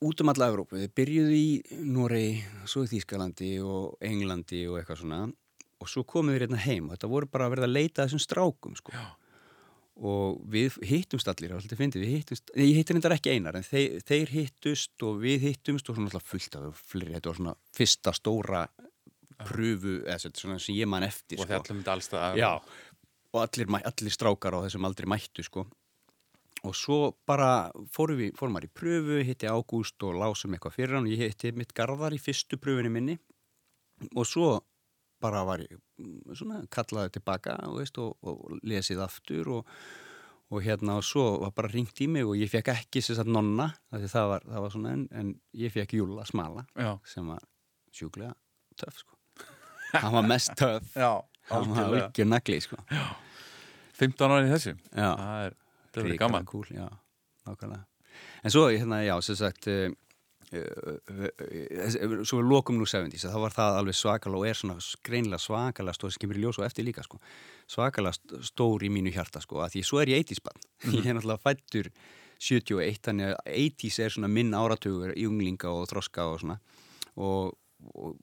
út um alla Evrópu. Þeir byrjuðu í Noregi, svo í Þýskalandi og Englandi og eitthvað svona og svo komuðu hérna heim og þetta voru bara að verða að leita þessum strákum, sko. Já. Og við hittumst allir, alltaf fyndið, við hittumst, ég hittir þetta ekki einar, en þeir, þeir hittust og við hittumst og svona alltaf fullt af fleiri, þetta var svona fyrsta stóra pröfu, eða svona sem ég man eftir, Og sko. þið allum þetta alls það Já, og allir, allir strákar á þessum aldrei mættu sko. Og svo bara fórum við, fórum maður í pröfu hitti Ágúst og lásum eitthvað fyrir hann. Og ég hitti mitt garðar í fyrstu pröfunni minni. Og svo bara var ég mm, svona kallaði tilbaka veist, og, og lesið aftur og, og hérna og svo var bara ringt í mig og ég fekk ekki sér satt nonna það var, það var svona en, en ég fekk Júla smala Já. sem var sjúklega töff sko hann var mest töff. Já, hann var algjör nagli sko. 15 ára í þessu. Já. Það er, er gaman. cool, en svo, hérna, já, sem sagt uh, svo við lokum nú 70s þá var það alveg svakalega og er svona greinlega svakalega stór sem kemur í ljós og eftir líka sko. svakalega st- stór í mínu hjarta sko, því svo er ég 80s bann ég er náttúrulega fættur 71 þannig að 80s er svona minn áratugur í unglinga og þroska og svona. Og, og,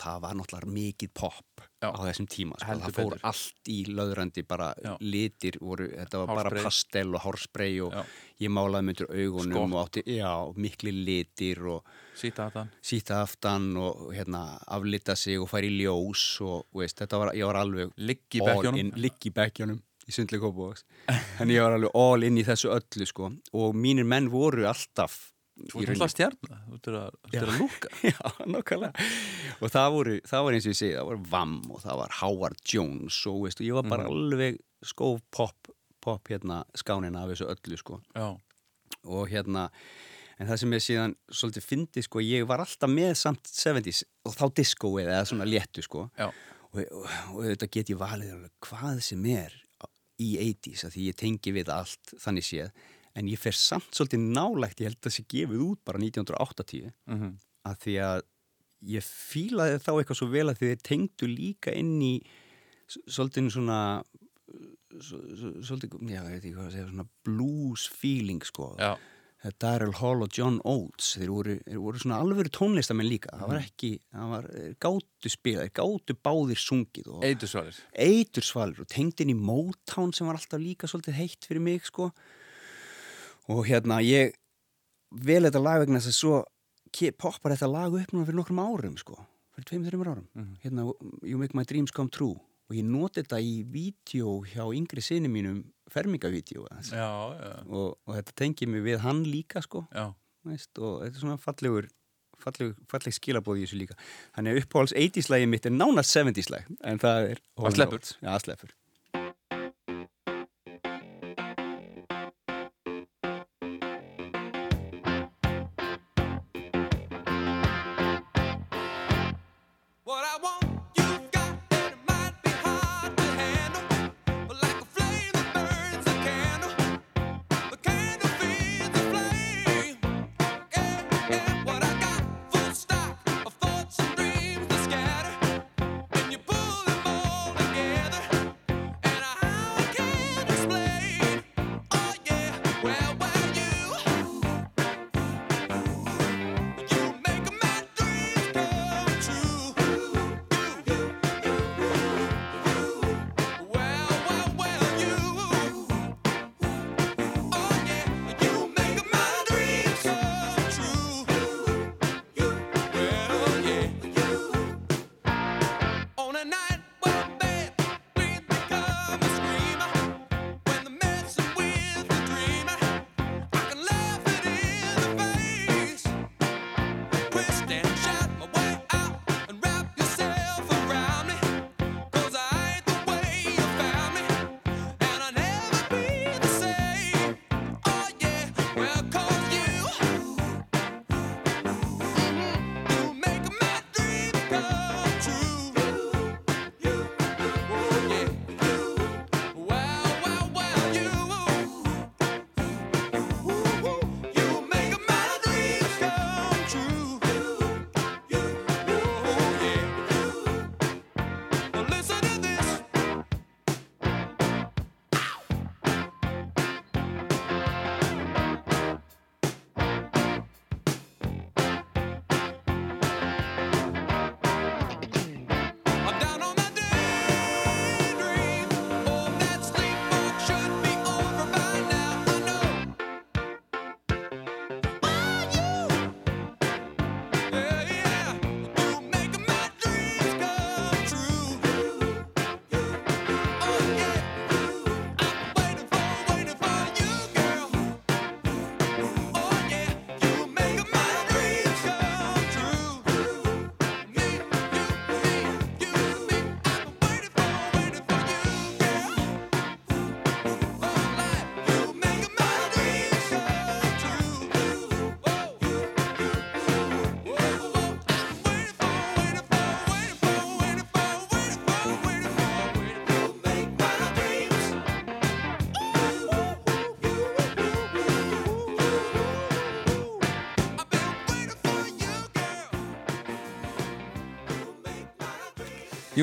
það var náttúrulega mikið pop Já. á þessum tíma sko. Það fór betur. allt í löðrandi bara Já. litir voru, þetta var Hárspray. bara pastel og hárspray og Já. ég málaði myndur augunum Skott. og átti, mikli litir og Sýta þetta síta aftan og hérna aflita sig og færi í ljós og veist, þetta var, ég var alveg Ligg í bekkjónum í sundleik Kópavóks en ég var alveg all in í þessu öllu sko og mínir menn voru alltaf Þú ert alltaf stjarnar, þú ert að, að lúka. Já, nokkulega. Og það voru, það var eins og ég segi, það var Vam og það var Howard Jones og veist, ég var bara alveg skóf pop, pop hérna skánina af þessu öllu sko. Og hérna, en það sem ég síðan svolítið fyndi sko, ég var alltaf með samt 70s og þá discoið eða svona léttu sko. Og, og, og þetta get ég valið hvað sem er í 80s, að því ég tengi við allt þannig séð, en ég fer samt svolítið nálægt, ég held að það sé gefið út bara 1980 mhm, að því að ég fílaði þá eitthvað svo vel að því þeir tengdu líka inn í svolítið svona svolítið, já, ég veit ekki hvað að segja svona blues feeling sko. Já, Daryl Hall og John Oates þeir voru, þeir voru svona alvöru tónlistamenn líka. Það var ekki, það var þeir gátu spila, gátu báðir sungið og Eidursvalir eitur svalir og tengd inn í Motown sem var alltaf líka svolítið heitt fyrir mig sko og hérna ég vel þetta lag vegna þess að svo poppar þetta lag upp núna fyrir nokkrum árum sko. Fyrir tveim, þreimur árum. Hérna You Make My Dreams Come True. Og ég noti þetta í vídeo hjá yngri sinni mínum fermingavídeó og, og þetta tengið mig við hann líka sko. Veist, og þetta er svona fallegur falleg, falleg skilabóð í þessu líka. Þannig að uppáhalds 80s lagi mitt er nánast 70s lag en það er Það sleppur.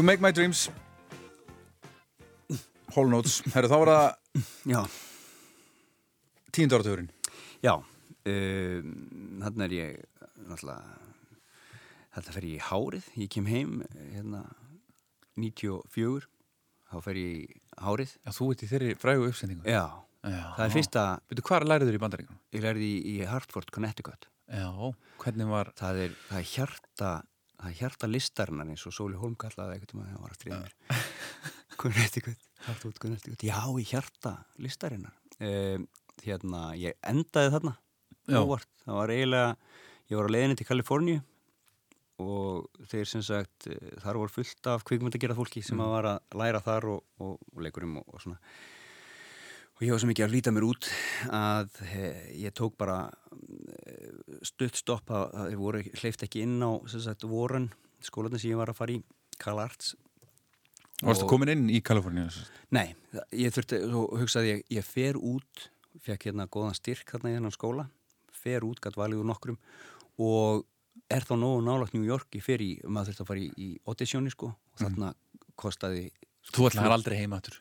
You make my dreams. Whole Notes. Herru, þá var það áratugurinn já um, Þannig er ég náttúrulega þetta fer ég í hárið. Ég kem heim hérna 94 þá fer ég í hárið. Já, þú ert í þeirri frægu uppsendingu Já, Já. það er fyrsta Veitu, hvað lærið þér í bandaríkunum? ég lærði í, í Hartford, Connecticut. Já, hvernig var það er, það er hjarta það er hjarta listarinnar eins og Sóli Holm kallaði eitthvað tíma þegar hann var að stríða mér. Connecticut, Hartford, Connecticut já, í hjarta listarinnar. Um, hérna, ég endaði þarna. Óvart, það var eiginlega ég var á leiðinni til Kaliforníu og þeir sem sagt eh, þar voru fullt af kvikmyndagerða fólki sem að var að læra þar og, og, og leikurum og, og svona. Og ég var svo mikið að líta mér út að he, ég tók bara eh, stutt stopp að, að þeir voru hleyft ekki inn á sagt Warren skólanum sem ég var að fara í Cal Arts Varstu Og- komin inn í Kaliforníu? Nei, það- ég þurfti, svo hugsaði ég, ég fer út, fekk hérna góðan styrk hérna í þennan skóla, fer út, gætt valið úr nokkrum og er þá nógu nálagt New York, ég fer í, maður þurfti að fara í, í auditionið sko og þarna kostaði Þú ætlaði aldrei heima aftur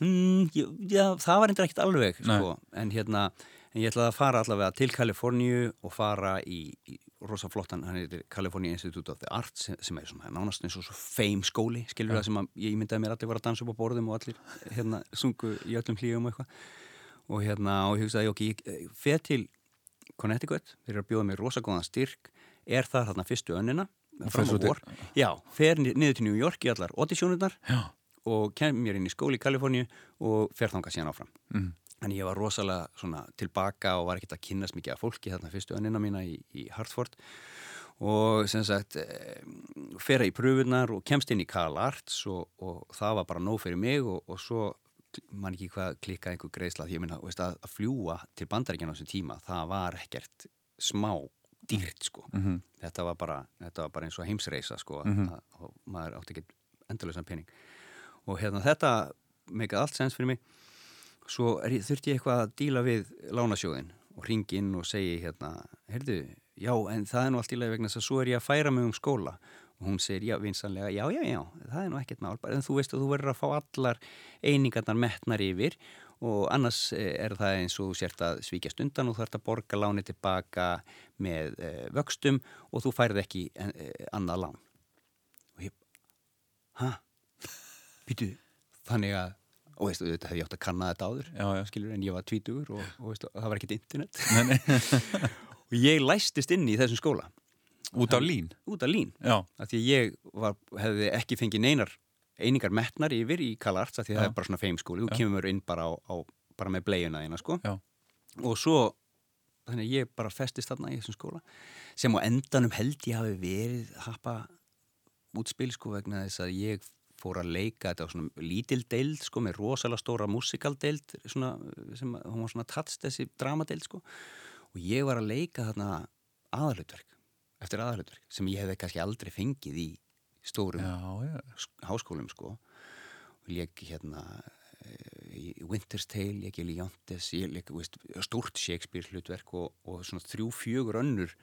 Mm, já, það var endur ekkert alveg sko. en hérna, En ég ætlaði að fara allavega til Kaliforníu og fara í, í rosa flottan, hann heitir California Institute of the Arts sem, er svona nánast eins og svo fame skóli, skilur það sem að ég myndaði mér allir var að dansa upp á borðum og allir hérna sungu í öllum hlíum og eitthvað og hérna og ég hugsaði, ok, ég fer til Connecticut, þeir eru að bjóða mér rosa góðan styrk, er það þarna fyrstu önnina, fram á vor já, fer ni- niður til New York í allar auditionurnar Já. og kem mér inn í skóli í Kaliforníu og fer þangað síðan áfram Mhm. Þannig ég var rosalega svona tilbaka og var ekkert að kynnast mikið af fólki þarna fyrstu önnina mína í, í Hartford og sem sagt eh, fera í pröfunar og kemst inn í Karl Arts og, og það var bara nóg fyrir mig og, og svo man ekki hvað klikkaði einhver greiðsla því minna veist, að, að fljúa til bandaríkjana á þessum tíma það var ekkert smá dýrt sko Mhm. þetta, var bara, þetta var bara eins og heimsreisa sko Mhm. að, og maður átti ekki endalösan pening og hérna þetta meikaði allt sens fyrir mig svo er, þurfti ég eitthvað að díla við lánasjóðin og ringi inn og segi hérna, heyrðu, já, en það er nú allt í lagi vegna þess að svo er ég að færa mig um skóla og hún segir, já, vinsanlega, já, já, já það er nú ekkert mál, en þú veist að þú verður að fá allar einingarnar metnar yfir og annars eh, er það eins og sért að svíkjast undan og þú ert að borga láni tilbaka með e, vöxtum og þú færð ekki e, annað lán og ég, hæ? Býtu, þannig að og veistu, þetta hefði ég átt að kanna þetta áður. Já, já. skilur, en ég var tvítugur og, og veistu, það var ekkert internet. Og ég læstist inn í þessum skóla. Út af lín? út af lín. Því ég var, hefði ekki fengið neinar einingar metnar yfir í Kalarts af því að Já. það er bara svona feimskóli, þú kemur inn bara, á, á, bara með bleiuna þína sko. Og svo þannig að ég bara festist þarna í þessum skóla sem á endanum held ég hafi verið happa útspil sko vegna þess að ég fór að leika þetta á svona lítil deild sko með rosalega stóra musikaldeild svona, sem hún var svona tatst þessi dramadeild sko. Og ég var að leika þarna aðalutverk eftir aðalutverk sem ég hefði kannski aldrei fengið í stórum Já, já. sk- háskólum sko. Og leik hérna eh, í Winter's Tale, ég leik Leontes ég leik veist, stórt Shakespeare hlutverk og, og svona þrjú fjögur önnur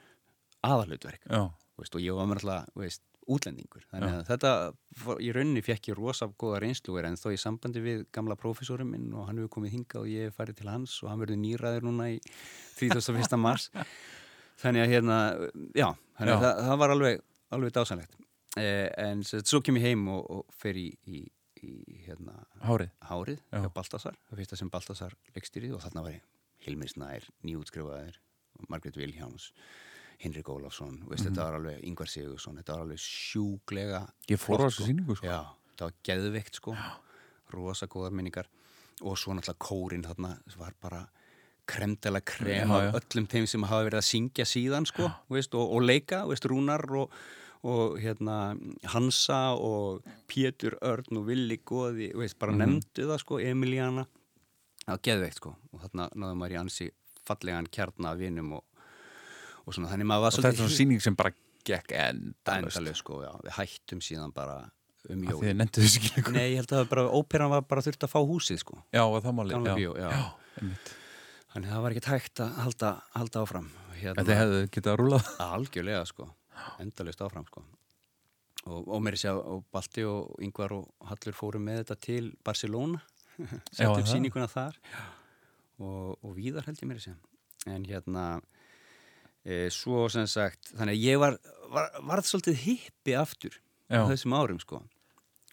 aðalutverk og ég var með alltaf veist, útlendingur þannig að þetta, í rauninni fekk ég rosa góða reynsluver en þó í sambandi við gamla prófessorum minn og hann hefur komið hingað og ég hef farið til hans og hann verður nýraður núna í 31. mars þannig að hérna, já þannig að Já. það, það var alveg, alveg dásanlegt eh, en svo kem ég heim og, og fer í, í, í hérna, Hárið? Hárið, Já. hjá Baltasar það fyrsta sem Baltasar leikstýrið og þarna var ég Hilmir Snær, nýútskrifaðir Margrét Vilhjáns Hinrik Ólafsson, veist, Mhm. þetta var alveg Yngvar Sigursson, þetta var alveg sjúklega Ég fór á þessu sýningu, sko. Já, þetta var geðveikt sko. Rosa góðar minningar. Og svo náttúrulega kórin þarna var bara kremdela krem af öllum þeim sem hafa verið að syngja síðan sko, veist, og, og leika, veist, Rúnar og, og hérna Hansa og Pétur Örn og Willi Góði, veist, bara Mhm. nefndu það sko, Emiliana það var geðveikt sko. Og þarna náðum maður í ansi fallegan kjarna af vinum og, og svona þannig maður var Og þetta er svona sýning sem bara gekk endalaust. endalög sko, já, við hættum síðan bara um jól þið nefndu þessu ekki lengur. Nei, ég held að bara, óperan var bara þurft að fá húsið sko Já, og það málið. Já. já. einmitt. Þannig það var ekkert hægt að halda, halda áfram hérna, þið hefðu getað að rúla Algjörlega sko, endalust áfram sko Og, og mér sé að Balti og Yngvar og Hallur fóru með þetta til Barcelona Já, Sett upp það. sýninguna þar og, og víðar held ég mér að segja En hérna Svo sem sagt Þannig að ég var, var varð svolítið hippi aftur Já. á þessum árum sko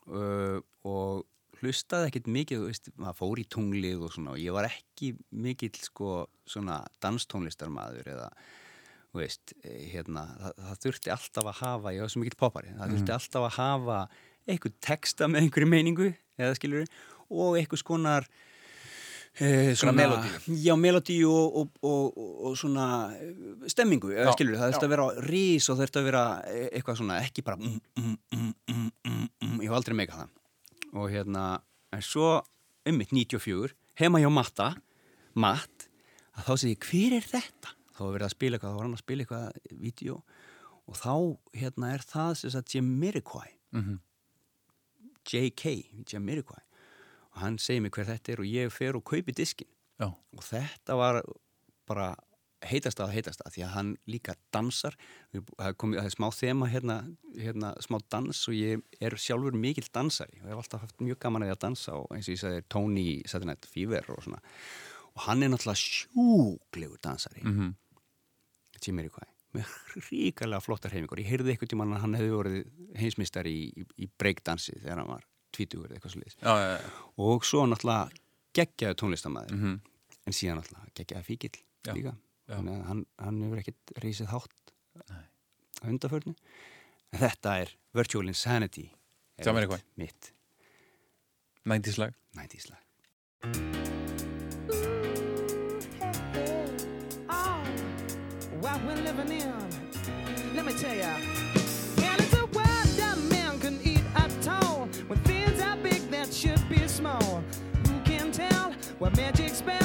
uh, og hlustaði ekkert mikið, þú veist, maður fór í tunglið og svona og ég var ekki mikill sko svona danstónlistarmaður eða, þú veist, eh, hérna, það, það þurfti alltaf að hafa, ég var svo mikill poppari, það þurfti Mhm. alltaf að hafa einhver texta með einhverju meiningu, eða skilur og einhvers konar Eh, Svona melódíu. Já, melodíu og, og, og, og svona eh, stemmingu, eða skilur, það já. þurfti að vera rís og þurfti að vera eh, eitthvað svona, ekki bara mm, mm, mm, mm, mm, mm, ég hef aldrei meika það og hérna, en svo um mitt 94, heima hjá Matta Matt, að þá segi ég hver er þetta? Þá var verið að spila eitthvað, þá var hann að spila eitthvað vídeo og þá hérna er það sem sagt Jamiroquai Mhm. JK, Jamiroquai og hann segir mig hver þetta er og ég fer og kaupi diskin Já. og þetta var bara heitast að heitast að því að hann líka dansar. Það er er smá þema hérna, hérna smá dans og ég er sjálfur mikill dansari og hef alltaf haft mjög gaman að því að dansa og eins og ég sagði Tony Saturday Night Fever og svona. Og hann er náttúrulega sjúklegur dansari. Mm -hmm. Jimmy Rickway með ríkalega flottar heimingur ég heyrði eitthvað tíma hann hefði verið heimsmyndstari í, í, í breakdansi þegar hann var tvítugur eða eitthvað já. og svo náttúrulega geggjaði tónlistamæður Mhm. en síðan náttúrulega geggjaði fíkil Já, líka já. að hann, hann hefur ekkert reysið hátt á undaförnu en þetta er Virtual Insanity er Jimmy mitt- Rickway. mitt 90s lag 90s lag Oh, what we're living in. Let me tell ya. Tell what magic spells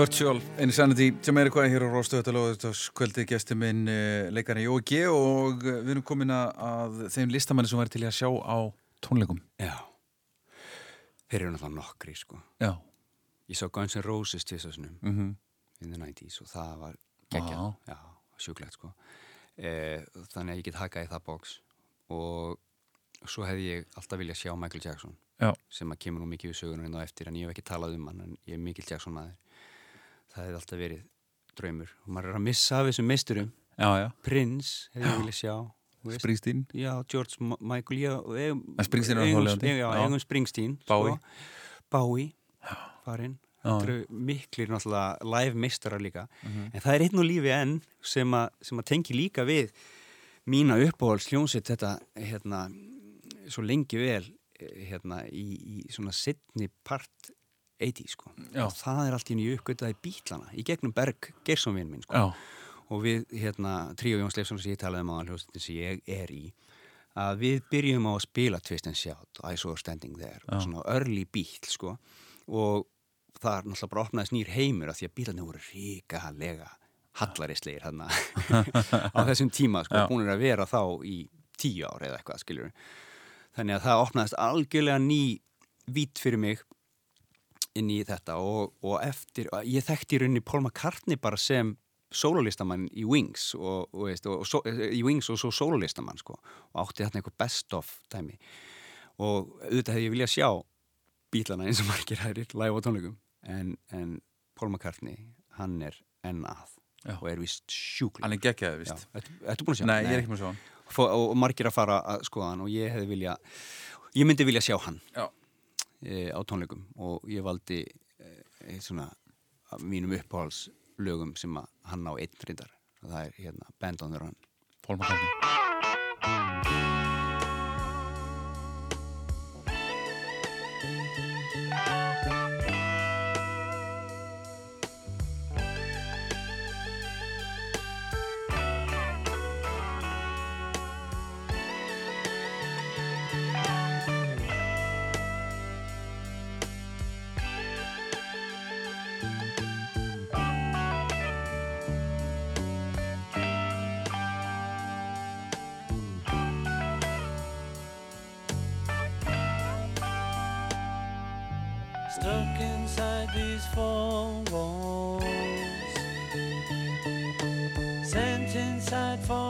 Virtual Insanity sem er eitthvað hér á Róstöðutalóðutaskvöldi gæsti minn leikari Jói G. Og uh, við erum komin að- þeim listamanni sem væri til að sjá á tónleikum. Já. Þeir eru náttúrulega nokkri sko. Já. Ég sá Guns N' Roses tvisasunum mm -hmm. in the 90s og það var geggjað. Já, sjúklegt sko. E, Þannig að ég get hakað í það bóks og svo hefði ég alltaf viljað sjá Michael Jackson Já. sem að kemur nú mikið við sögunum inn á eftir en ég hef ekki talað um hann en ég er mikil Jackson maður það hefði alltaf verið draumur. Og maður er að missa af þessum meisturum. Prince hefði ég viljað sjá. Springsteen. Já, George Michael já, eigum, En Springsteen er eigum Springsteen Bowie. sko. Bowie farinn. Miklir náttúrulega live meistarar líka. Mhm. en það er einn og lífi enn sem, að tengi líka við mína uppáhalds hljónsitt þetta hérna svo lengi vel eh, hérna í, í svona setni part 80 sko. Já. það er allt í nýju uppgötaði bítlana í gegnum Berg Geirsson vinn minn sko. Já, og við hérna Tríó Jóns Leifsson sem ég talaði um á hljómsveitin sem ég er í að við byrjum á að spila Twist and Shout I Saw Standing There og svona early bíl sko. Og það er náttúrulega bara opnaðist nýr heimur af því að bílarnir voru ríkalega hallarislegir hérna á þessum tíma sko, Já. búinir að vera þá í tíu ár eða eitthvað skiljur þannig að það opnaðist algjörlega ný vít fyrir mig inn í þetta og, og eftir, ég þekkti í rauninni Paul McCartney bara sem sólolistamann í Wings og, og, veist, og, og so, í Wings og svo sólolistamann sko, og átti þarna eitthvað best of dæmi og auðvitað hefði ég viljað sjá bílana eins og margir hærir live á tónleikum en, en Paul McCartney hann er enn að Já. og er vist sjúkling hann er geggjaði, vist Ertu ertu búin að sjá? Nei, ég er ekki með svo hann Fó, og, og margir að fara að skoða hann og ég hefði vilja ég myndi vilja sjá hann Já. E, á tónleikum og ég valdi e, eitt svona mínum uppáhaldslögum sem hann á einn reyndar. Það er hérna Band on the Run. Paul McCartney inside these four walls, sent inside forever.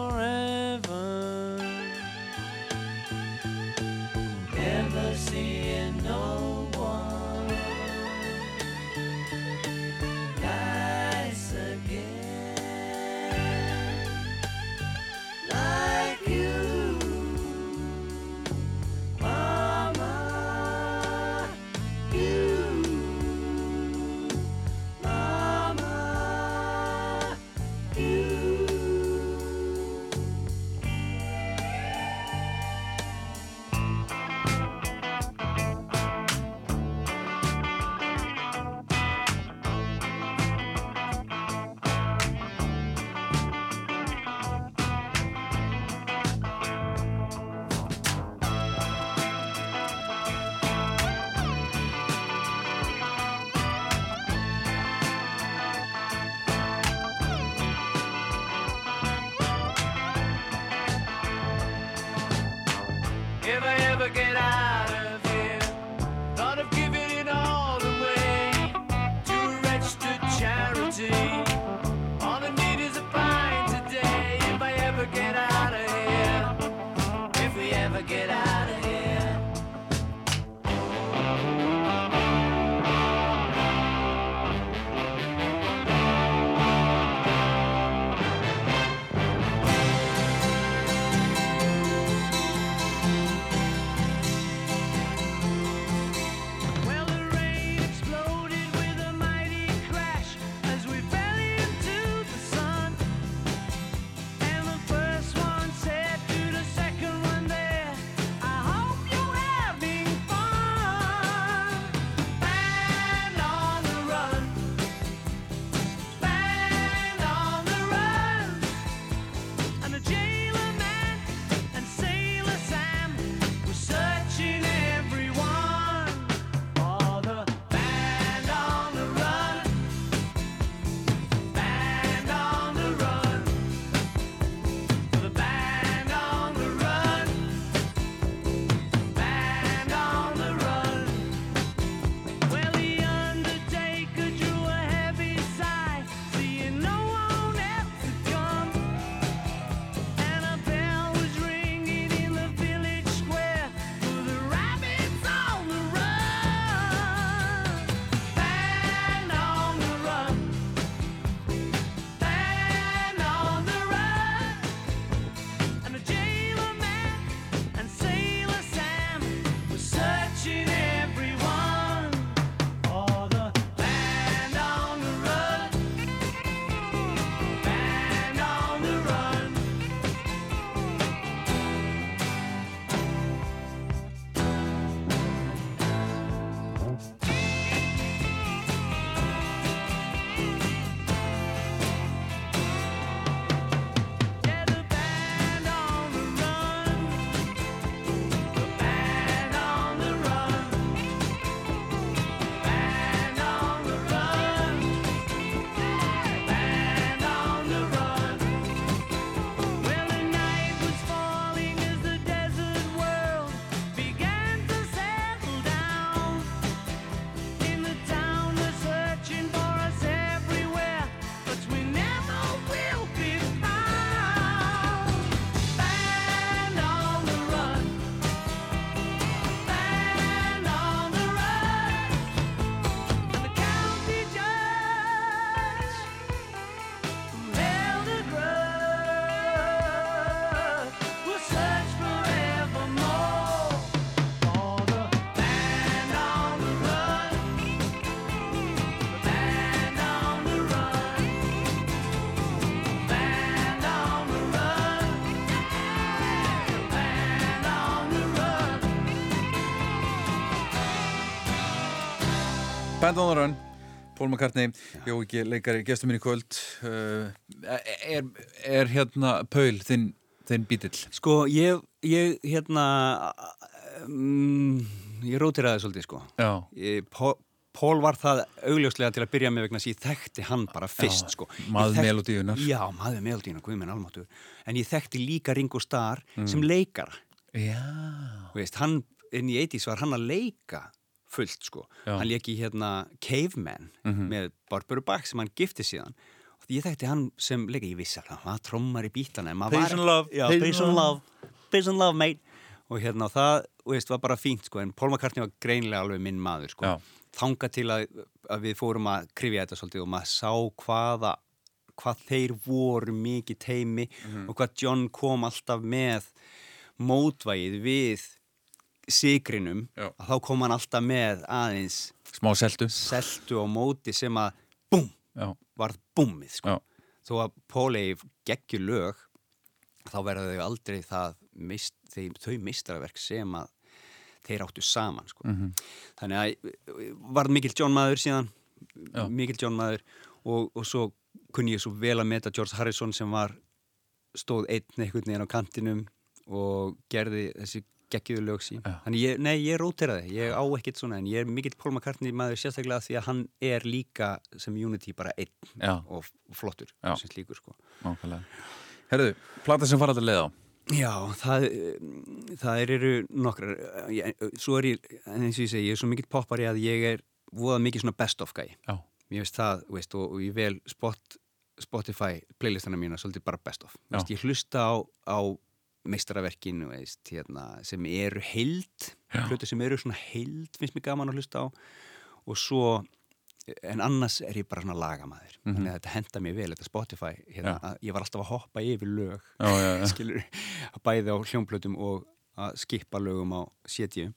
Band on the Run, Paul McCartney, jó ekki leikari, gestur minn í kvöld. Uh, er, er hérna Paul þinn, þinn bítill? Sko, ég, ég hérna, um, ég rótiraði svolítið, sko. Ég, Pó, Pól var það augljóslega til að byrja með vegna þess að ég þekkti hann bara fyrst, Já, sko. maður melódíunnar. Já, maður melodíunar, guð minn almáttur. En ég þekkti líka Ringo Starr sem leikara. Já. Veist, hann, inn í 80s var hann að leika fullt, sko. Já. Hann leiki hérna Caveman með Barbara Bach sem hann gifti síðan. Og ég þekkti hann sem leika, ég vissi að hann var trommar í bílana. Peace var- and love, peace and love, peace and love, mate. Og hérna, það, þú veist, var bara fínt, sko. En Paul McCartney var greinlega alveg minn maður, sko. Já. Þanga til að, að við fórum að krifja þetta svolítið og maður sá hvaða hvað þeir voru mikið teimi Mhm. og hvað John kom alltaf með mótvægið við sigrinum, þá kom hann alltaf með aðeins Smá seltu. seltu á móti sem að Já. varð búmið sko. Þó að Póli geggjur lög þá verða þau aldrei það mist, þeim, þau mistraverk sem að þeir áttu saman sko. Mhm. þannig að varð mikill John maður síðan Já. mikill John maður og, og svo kunni ég svo vel að meta George Harrison sem var stóð einn einhvern veginn á kantinum og gerði þessi geggiðu lög sín Já. þannig ég, nei, ég rótiraði, ég á ekkert svona en ég er mikill Paul McCartney maður sérstaklega því að hann er líka sem Unity bara einn Já. og flottur Já. sem slíkur sko. Herðu, plata sem fara að leið á. Já, það, það er, eru nokkrar ég, svo er ég, eins og ég segi, ég er svo mikill poppari að ég er voða mikið svona best of Já. mér veist það, veist, og, og ég vel spot, Spotify playlistana mína svolítið bara best of, veist, ég hlusta á, á meistaraverkinu, veist, hérna, sem eru heild hluti sem eru svona heild, finnst mér gaman að hlusta á og svo en annars er ég bara svona lagamæður Mhm. þannig að þetta henda mér vel, þetta Spotify hérna, að ég var alltaf að hoppa yfir lög Já, já, já. skilur, bæði á hljómplötum og að skipa lögum á setju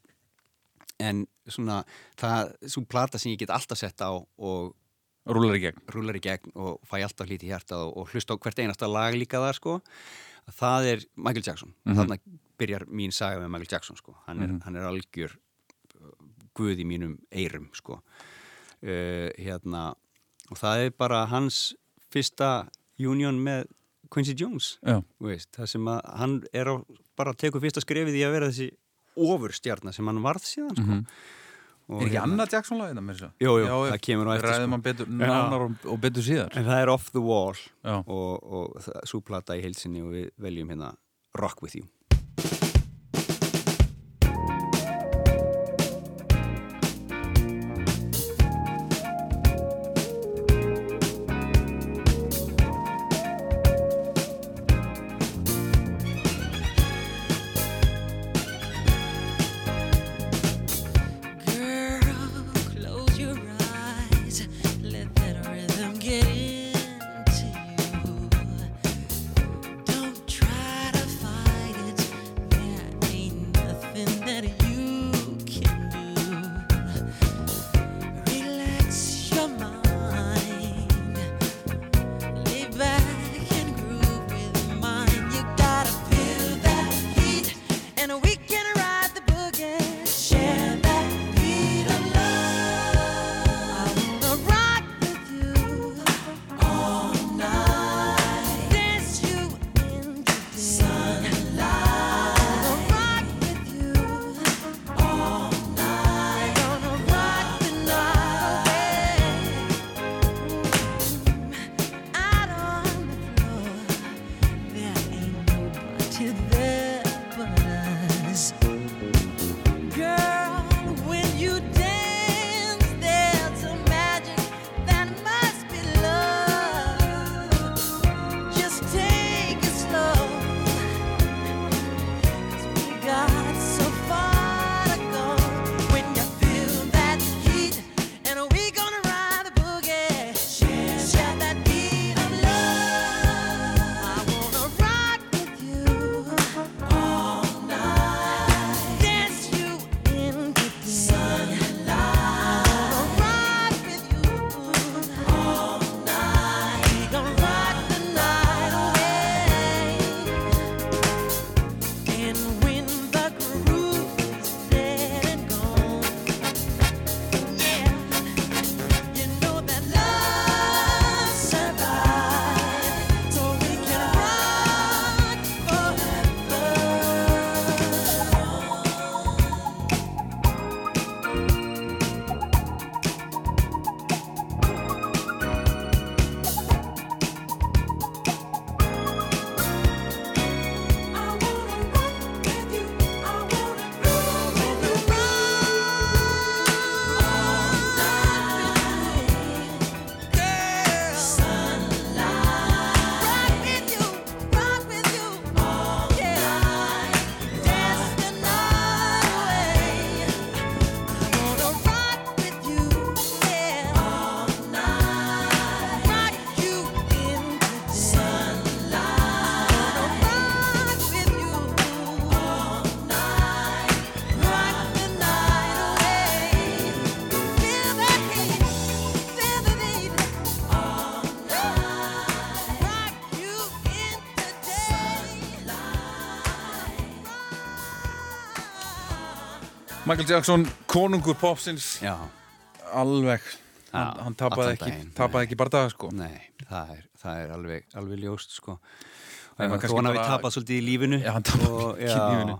en svona það, svo plata sem ég get alltaf sett á og Rúlar í gegn. rúlar í gegn og fæ alltaf hlítið hjarta og, og hlusta á hvert einasta lag líka þar sko það er Michael Jackson Mhm. þannig byrjar mín saga með Michael Jackson sko hann er, hann er algjör uh, guð í mínum eyrum sko uh, hérna og það er bara hans fyrsta union með Quincy Jones veist, það sem að hann er á, bara að teku fyrsta skrefið í að vera þessi ofurstjarnar sem hann varð síðan sko. og, Mhm. Er ekki hérna- annað Jackson lagið það með þessu? Jú, jú, það kemur á eftir, Ræðum sko. hann betur, nánar og, og betur síðar. En það er Off the Wall Já. og, og svo plata í heilsinni og við veljum hérna Rock With You. Michael Jackson, konungur popsins Já, alveg Já, hann, hann tapaði ekki, tapaði ekki bara dag sko. nei, það er, það er alveg, alveg ljóst sko. Kannski hann hafi tapað svolítið í lífinu Já, hann tapaði og, mikið í lífinu.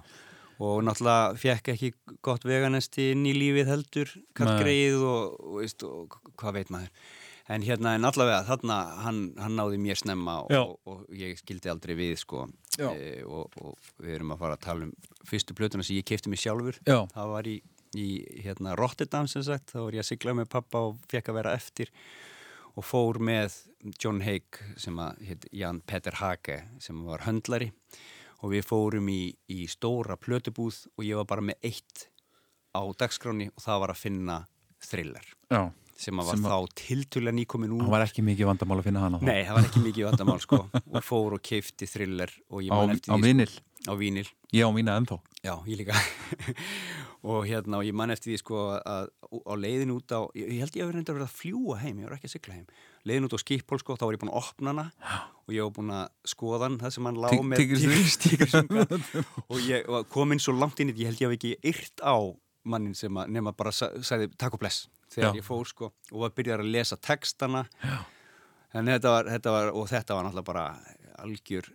og náttúrulega fekk ekki gott veganesti inn í lífið heldur kallgreið og, og, og hvað veit maður en hérna en allavega þarna hann, hann náði mér snemma Já. og, og ég skildi aldrei við sko. E, og, og við erum að fara að tala um fyrstu plötuna sem ég kefti mig sjálfur. Já. það var í, í hérna, Rotterdam sem sagt, þá var ég að sigla með pappa og fekk að vera eftir. Og fór með John Haig sem að heit Jan Petter Hage sem var höndlari. Og við fórum í, í stóra plötubúð og ég var bara með eitt á dagskráni og það var að finna thriller. Já, sem að var Sem að- þá tiltulega nýkomin úr hann var ekki mikið vandamál að finna hana þá. Nei, það var ekki mikið vandamál sko. Og fór og keifti thriller og ég á, man eftir á því, vinil, sko, á vínil ég á mína ennþá. Já, ég líka. Og hérna og ég man eftir því sko að á leiðin út á, ég, ég held ég að vera að fljúa heim, ég var ekki að sigla heim. Leiðin út á Skiphól sko, þá var ég búin að opna hana og ég var búin að skoða hann það sem hann lá Tí- með tígrisdýr. og ég var komin svo langt inn í þetta, ég held ég hef ekki yrt á mannin sem að nema bara sa- sagði takk og bless þegar Já. ég fór sko og var byrjar að lesa textana. Þetta var, þetta var og þetta var náttúrulega bara algjör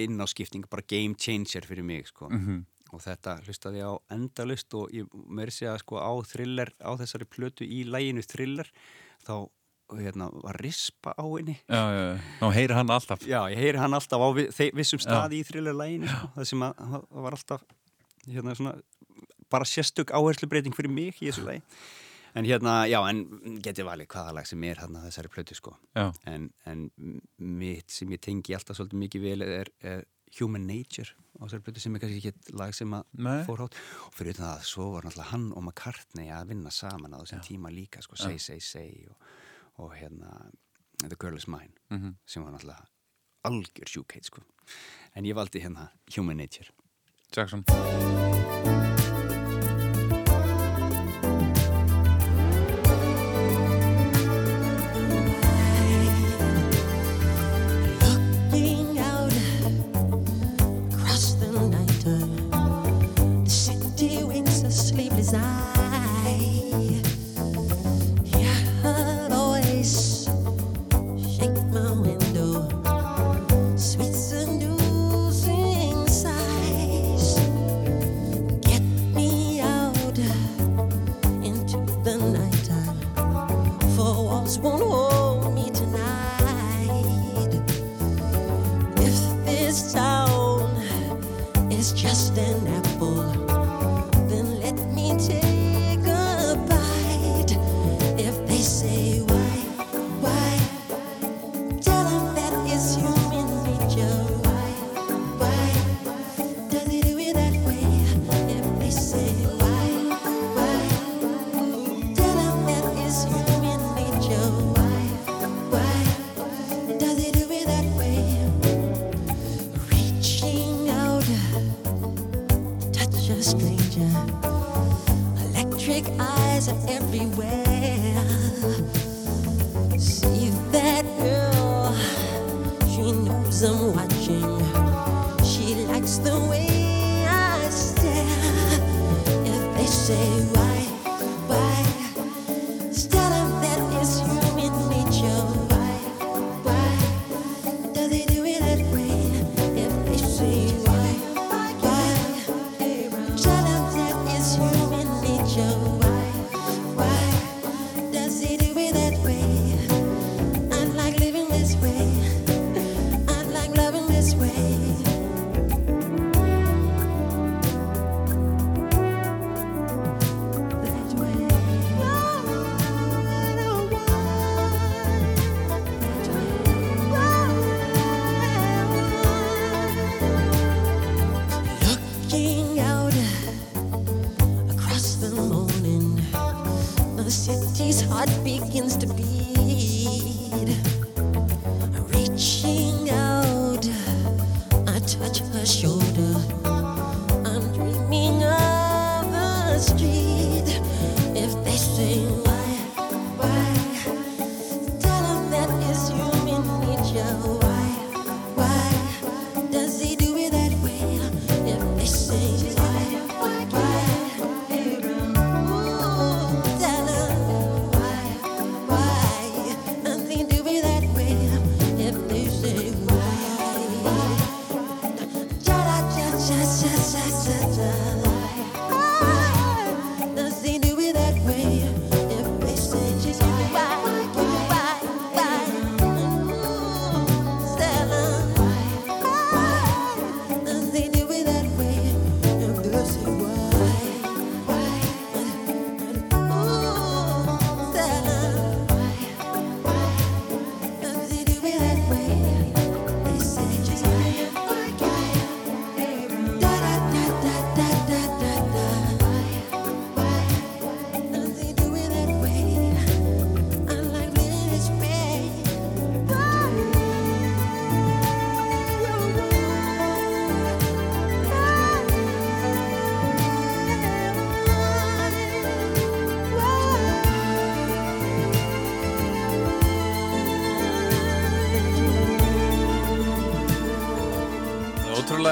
innáskipting, bara game changer fyrir mig sko. Mhm. og þetta hlustaði ég á endalust og ég meiri segja sko á thriller á þessari plötu í læginu thriller þá hérna, var rispa á henni. Já, já, já, þá heyri hann alltaf. Já, ég heyri hann alltaf á vissum staði í thriller-læginu sko, það sem að það var alltaf hérna svona bara sérstök áherslubreiting fyrir mig í þessu lægi en hérna, já, en getið valið hvaða lag sem er hérna þessari plötu sko. En, en mitt sem ég tengi alltaf svolítið mikið vel er, er Human Nature á þessari plötu sem er kannski ekki eitt lag sem að Nei. fór hátt. Og fyrir það, svo var náttúrulega hann og McCartney að vinna saman á þessum tíma líka sko, Say, Say, Say og, og hérna The Girl Is Mine Mhm. sem var náttúrulega algjör sjúkeit sko. en ég valdi hérna Human Nature. Jackson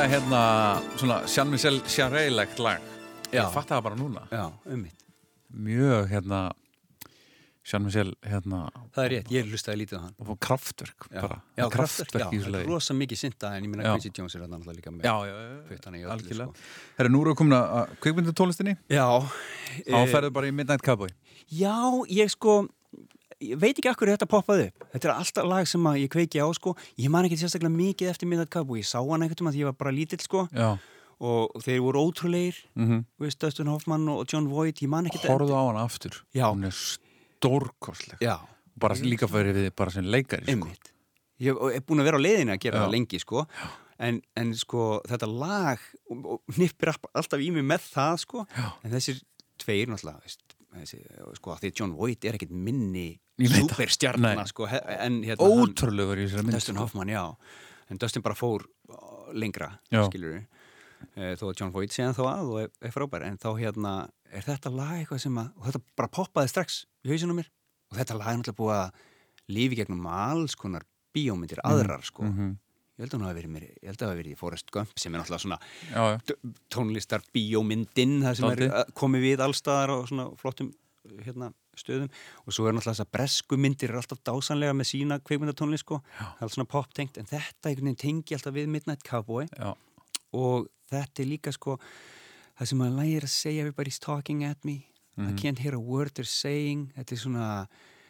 hérna svona Jean-Michel Jarre-legt lag Já. Ég fatt það bara núna Já, ummitt. Mjög hérna Jean-Michel hérna Það er rétt, ég hlustaði lítið á hann. og kraftverk Já, bara já Það er kraftverk, já, það er rosa mikið synda en ég Já. Quincy Jones er þarna náttúrulega líka með Já, já, algjörlega sko. Herra, nú erum við komin að kvikmyndatólistinni Já. Þá eh, bara í Midnight Cowboy Já, ég sko, ég veit ekki akkur þetta poppaði upp. Þetta er alltaf lag sem ég kveiki á, sko. Ég man ekki sérstaklega mikið eftir Midnight Cowboy. Ég sá hann einhvern veginn að ég var bara lítill, sko. Já, Og þeir voru ótrúleir, þú veist, Dustin Hoffman og John Voight, ég man ekki Horfðu á hann aftur Já. Hún er stórkostleg Já, Bara líka fyrir við bara sem leikari sko. Ég og er búin að vera á leiðinu að gera Já. það lengi, sko. En, en sko, þetta lag og, og all- alltaf í mig með það, sko. En þessir tveir, náttúrulega, veist, þessi, sko, því að John Voight er ekkit minni Ég veit það. superstjarna, Nei. sko, en hérna Ótrúlegur í þessari mynd Dustin sko. Hoffman, já en Dustin bara fór uh, lengra skilur við þó að John Voight sé hann þó að og er, er frábær en þá hérna er þetta lag eitthvað sem að og þetta bara poppaði strax í hausinu mér og þetta lag er náttúrulega búið að lífi gegnum alls konar bíómyndir aðrar sko mhm. ég held að ég held að það hafi verið í Forrest Gump sem er náttúrulega svona tónlistar bíómyndin það sem er Dálítið. uh, komið við allstaðar og svona flottum hérna, stöðum. Og svo er náttúrulega þessar bresku myndir er alltaf dásanlega með sína kveikmyndatónlist sko. það er allt svona pop tengt en þetta tengi alltaf við Midnight Cowboy. Já, og þetta er líka sko það sem að lægir að segja everybody's talking at me. I can't hear a word they're saying. Þetta er svona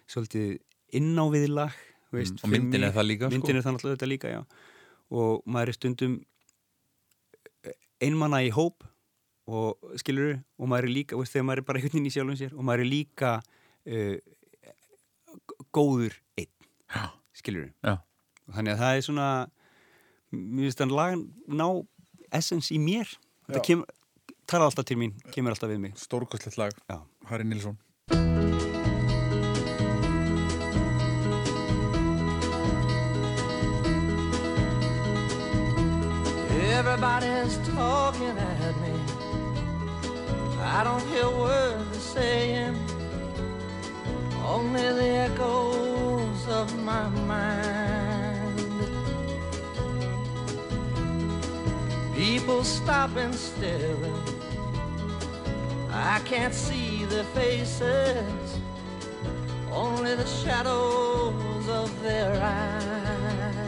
svolítið innáviði lag veist, Mm, og myndin er það líka, sko. myndin er það náttúrulega líka já og maður er stundum einmanna í hóp og skilur og maður er líka, veist, þegar maður er bara einhvern veginn í sjálfum sér og maður er líka uh, góður einn skilur já, þannig að það er svona mér finnst þann lagan ná essence í mér. Þetta kemur, tala alltaf til mín, kemur alltaf við mig. Stórkostlegt lag Já. Harry Nilsson Everybody's talking at me. I don't hear words they're saying, only the echoes of my mind. People stop and staring. I can't see their faces, only the shadows of their eyes.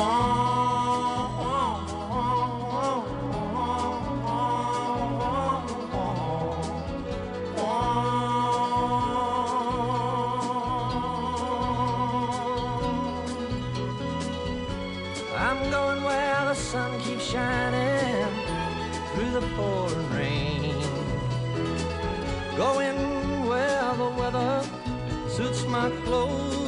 I'm going where the sun keeps shining through the pouring rain. Going where the weather suits my clothes.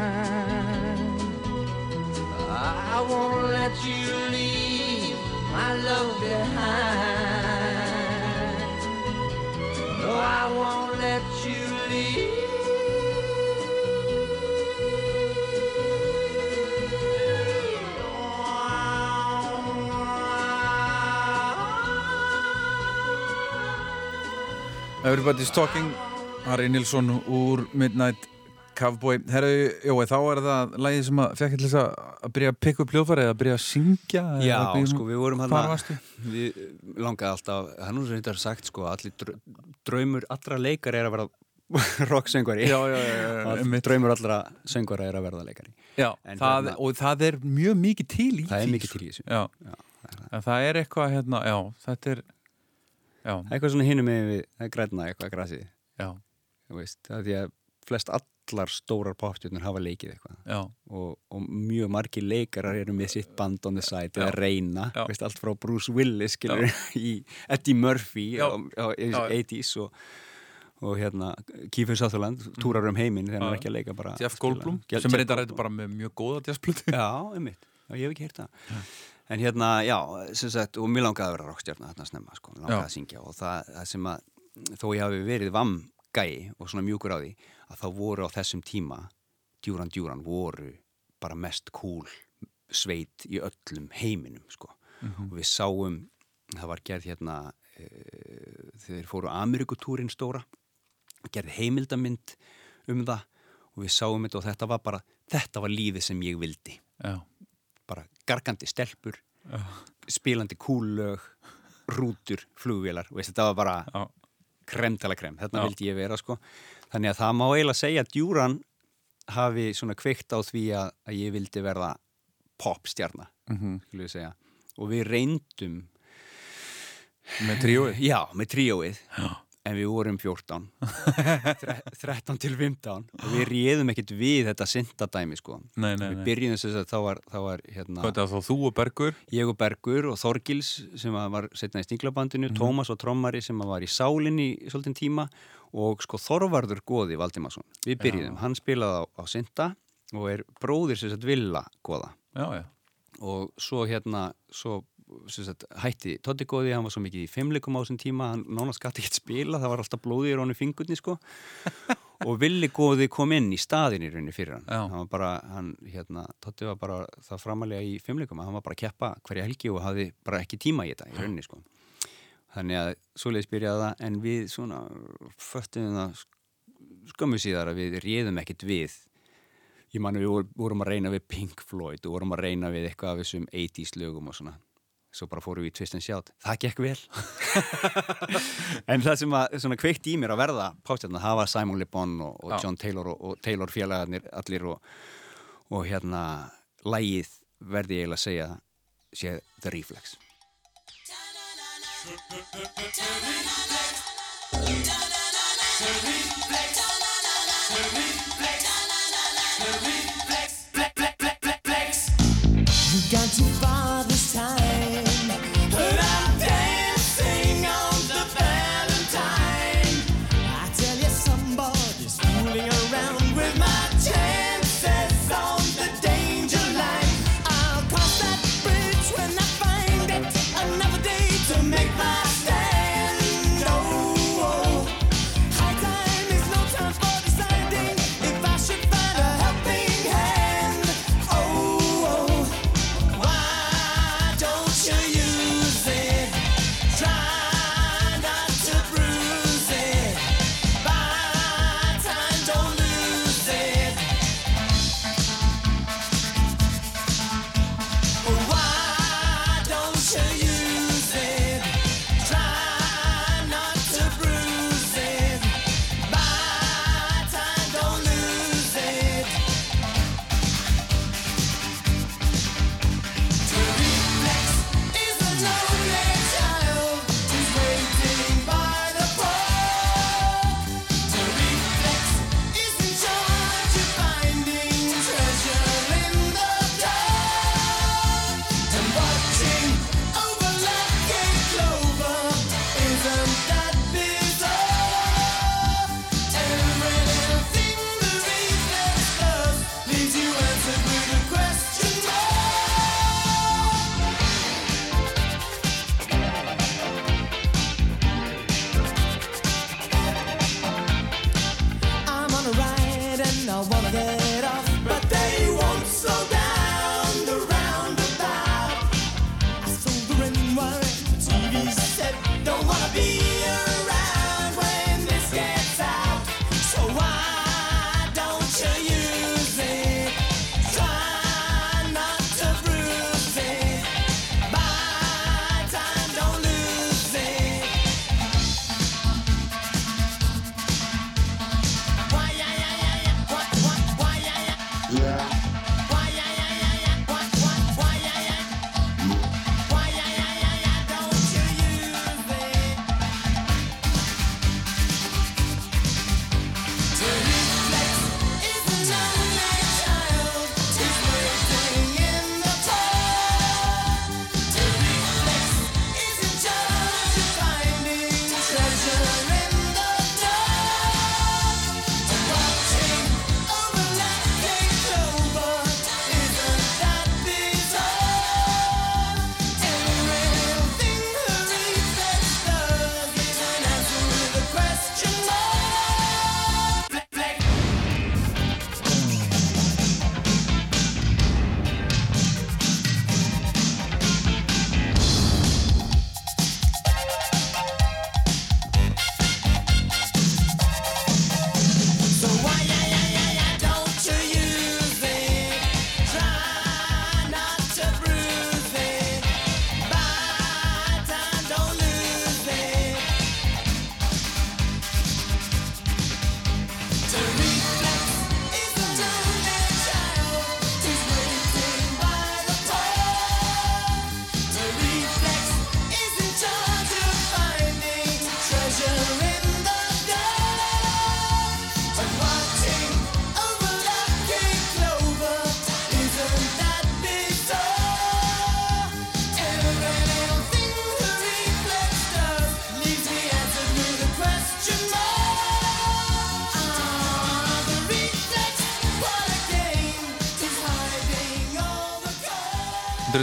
I won't let you leave my love behind. No, I won't let you leave. Everybody's Talking Harry Nilsson úr Midnight Cowboy. Herru, jói, þá er það lagið sem að fekk til þess að byrja að pikka upp hljóðfæri eða að byrja að syngja Já, að sko, við vorum hann? Við langaði alltaf, það er þetta er sagt sko, allir drau- draumur allra leikar er að vera rocksöngvari. Já, já, já, já, draumur allra söngvara er að verða leikari. Já, það, hérna- og það er mjög mikið til í Það er mikið til í þessu. Já, en það er eitthvað hérna, já, þetta er Já, eitthvað svona hinum með við, það er græna eitthvað grasið. Já, þú veist, það er flest allar stórar popstjórnur hafa leikið eitthvað já, og, og mjög margir leikarar eru með sitt band on the side eða reyna, Já. veist, allt frá Bruce Willis skilur, í Eddie Murphy Já. á, á, í Já. 80s og, og hérna Kiefer Sutherland, túrar um heiminn þegar hann er Já. ekki að leika bara Jeff. Goldblum Jeff sem er Goldblum. þetta bara með mjög góða jazzplötu Já, einmitt, já, ég hef ekki heyrt það En hérna, já, sem sagt, og mér langaði að vera rockstjárna þarna snemma, sko, langaði Já. að syngja og það, það sem að, þó ég hafi verið vammgæi og svona mjúkur á því, að þá voru á þessum tíma, djúran djúran voru bara mest cool sveit í öllum heiminum, sko. Og við sáum, það var gerð hérna, e, þeir fóru Amerikutúrin stóra, gerð heimildamind um það og við sáum þetta og þetta var bara, þetta var lífið sem ég vildi. Já, bara gargandi stelpur spilandi kúllög rútur, flugvélar veist, þetta var bara já, krem krem. Já. vildi ég vera sko þannig að það má eiginlega segja að djúran hafi svona kveikt á því að, að ég vildi verða popstjarna Mhm. skulum við segja. Og við reyndum með tríóið? Já, með tríóið en við vorum 14 Þre- 13 til 15 og við réðum ekkert við þetta syndadæmi sko. Nei, nei, við byrjum þess að þá var, þá var hérna, Hvað þá þú og Bergur? ég og Bergur og Þorgils sem var setna í Stinglabandinu, Tómas og Trommari sem var í Sálinni í svolítinn tíma og sko Þorvarður Góði Valdimarsson. Við byrjuðum, hann spilaði á, á Synda og er bróðir sem sagt Villa Góða Já, já, og svo hérna svo, sagt, hætti Totti Góði, hann var svo mikið í fimmleikum á þessum tíma, hann nánast gæti ekkert spila það var alltaf blóðið í rónu fingurni sko. Og Villi Góði kom inn í staðin í rauninni fyrir hann. Hann bara, hann, hérna, Totti var bara það framalega í fimmleikum, hann var bara að keppa hverja helgi og hafði bara ekki tíma í þetta í rauninni sko. Þannig að svoleiðis byrjaði það en við svona föttum það skömmu síðar að við réðum ekkert við. Ég man við vor- vorum að reyna við Pink Floyd og vorum að reyna við eitthvað af þessum 80s lögum og svona svo bara fórum við í Twist and Shout. Það gekk vel. En það sem að svona kveikt í mér að verða pástjarnar, það var Simon Le Bon og, og. John Taylor og, og Taylor félagarnir allir og, og hérna lægið verði ég eiginlega að segja sé The Reflex. You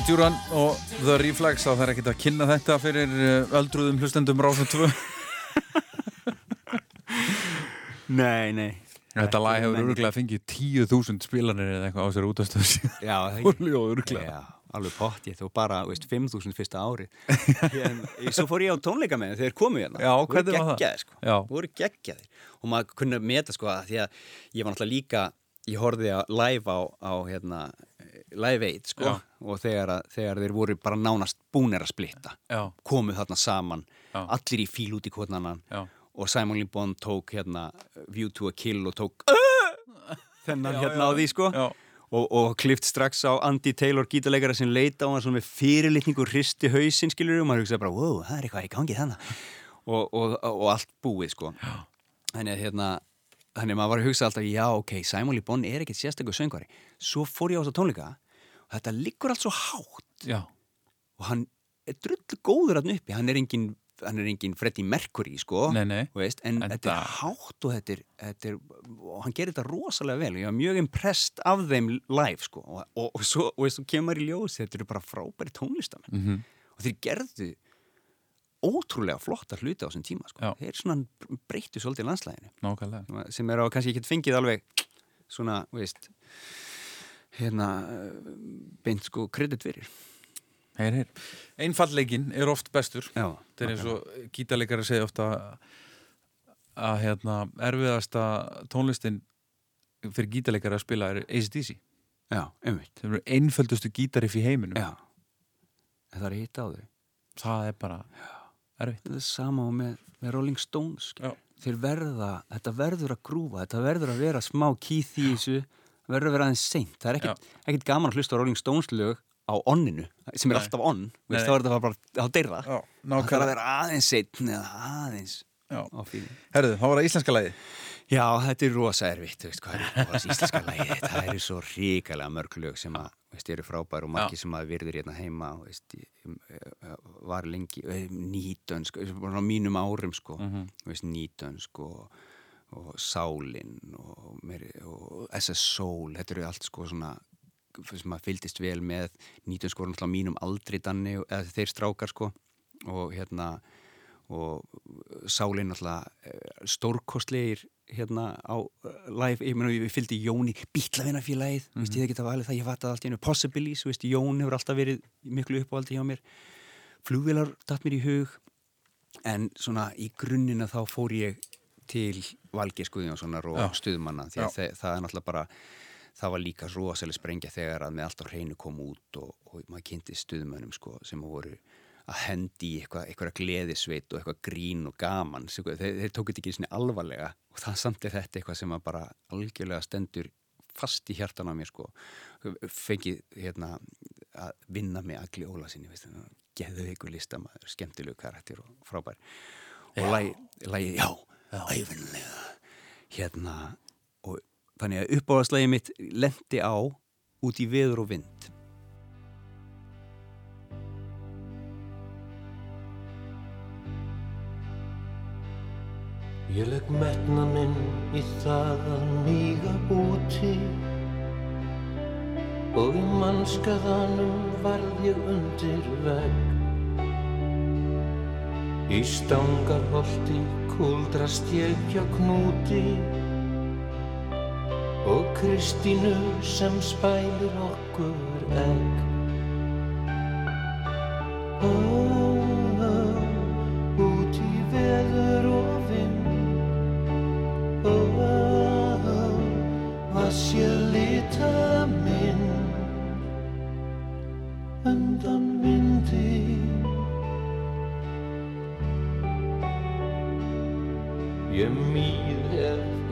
Djúran og The Reflex þá er ekkert að kynna þetta fyrir uh, öldruðum hlustendum Rása 2 Nei, nei. Þetta lag hefur örgulega fengið 10.000 spilanir eða eitthvað á sér útastöðu síðan. Já, Já, alveg pottið og bara, veist, 5.000 fyrsta ári. Hérna, Svo fór ég á tónleika með þeir komu hérna. Já, hvernig var það? sko. Já. voru geggjaðir. Og maður kunni að meta sko að því að ég var náttúrulega líka ég horfði að live á, á hérna, live aid sko. Já. Og þegar, að, þegar þeir voru bara nánast búnir að splitta Já. komu þarna saman Já. allir í fíl út í kvotnanan og Simon Le Bon tók hérna View to a Kill og tók þennan hérna á því sko. Og, og klift strax á Andy Taylor gítarleikara sem leita á hann svona með fyrirlitningu hristi hausinn skilur og maður hugsaði bara, wow, það er eitthvað í gangi þannig og, og, og allt búið sko. Þannig að hérna þannig að maður var að hugsa alltaf, já ok, Simon Le Bon er ekkert sérstakur söngvari. Svo fór ég á þess að tónleika þetta liggur allt svo hátt. Já. og hann er drull góður hann uppi, hann er engin hann er engin Freddie Mercury sko. Nei, nei. veist, en En þetta er hátt og þetta er, þetta er og hann gerir þetta rosalega vel. Ég var mjög impressed af þeim live sko. Og, og, og svo, og svo kemur í ljós þetta eru bara frábæri tónlistamenn. Mhm. og þeir gerðu ótrúlega flotta hluti á þessum tíma sko. Þeir svona breyttu svolítið landslæginu Nákvæmlega. Sem er á kannski ekki fengið alveg svona, veist hérna beint sko kredit fyrir. Heyr, heyr. Einfallleikin er oft bestur. Já, Þetta er eins og gítarleikari segja ofta að hérna, erfiðasta tónlistin fyrir gítarleikari að spila er ACDC Já, einmitt. Það eru einföldustu gítariff í heiminum. Já, það er hitt á þau. Það er bara erfitt. Þetta er sama og með, með Rolling Stones þeir verða, þetta verður að grúfa þetta verður að vera smá þessu verður að vera aðeins seint. Það er ekkit gaman að hlusta Rolling Stones lög á onninu, sem er Nei. alltaf onn þá er þetta bara deyrða Já, það þarf að vera aðeins seint eða aðeins Herðu, þá var það íslenska lagi Já, þetta er rosa erfitt, veist hvað er íslenska lægi, það eru svo ríkalega mörg lög sem að, veist, eru frábær og margir sem að virður hérna heima, veist, ég, ég, var lengi, eh, nýtönsk, á mínum árum, sko, veist, nýtönsk og, og Sálin og, og SS Soul, þetta eru allt sko svona sem að fylgdist vel með náttúrulega á mínum aldri danni, eða þeir strákar, sko, og hérna og Sálin náttúrulega eh, stórkostlegir hérna á uh, live, ég meina við fylgdi Jóni Bítlavinnafélagið, mm -hmm. ég ekki það valið það ég fatt að allt í hennu Possibilities, veist Jón hefur alltaf verið miklu uppáhaldi hjá mér. Flugvélar datt mér í hug en svona í grunnina þá fór ég til Valgeir Skuðjónssonar og Já. stuðmanna því Já. að þe- það er náttúrulega bara það var líka rosalega sprengja þegar að með allt á hreinu kom út og, og maður kynnti stuðmönnum sko, sem voru að hendi í eitthvað, eitthvað gleðisveit og eitthvað grín og gaman sem, þeir, þeir tóku þetta ekki svona alvarlega og það samt er þetta eitthvað sem bara algjörlega stendur fast í hjartan á mér sko fengið hérna að vinna með Agli Óla sinni geðu ykkur listamaður, skemmtilegu karakter og frábær og lagi, lagi já, æfinlega hérna og þannig að uppáðarslægi mitt lendi á út í veður og vind. Ég legg metna minn í það að míga úti. Og í mannskaðanum varð ég undir vegg. Í stangarholti kúldrast ég hjá knúti og Kristínu sem spælir okkur egg. Ó, ó, út í veður og vind Ó, ó, hvað sé lita minn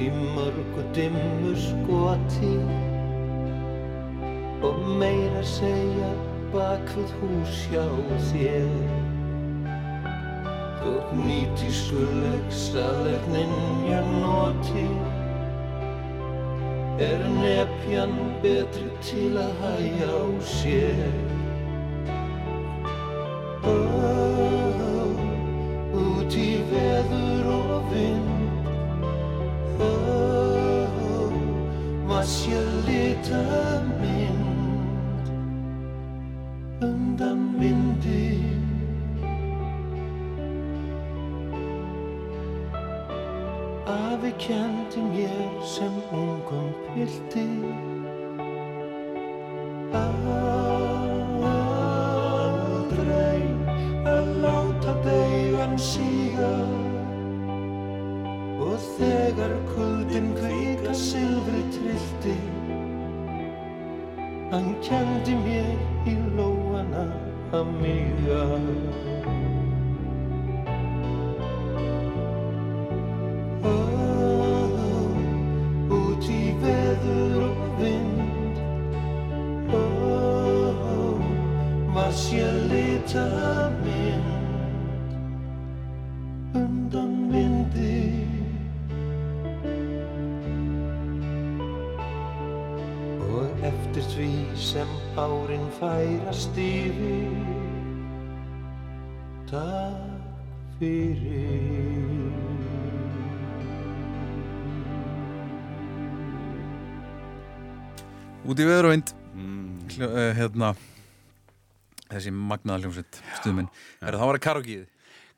í mörgu dimmu skoti og meira segja bak við hús hjá þér. Þótt nýtískuleg salernin ég noti. Er nepjan betri til að hæja á sér als je lite mind undan vindig Afi kendi mér sem ungum pildi Hann kendi mér í lóana að míga árin færast yfir. Takk fyrir. Út í veður og vind Mm. Uh, hérna þessi magnaða hljómsveit stuðminn. Er það var að karaokeið?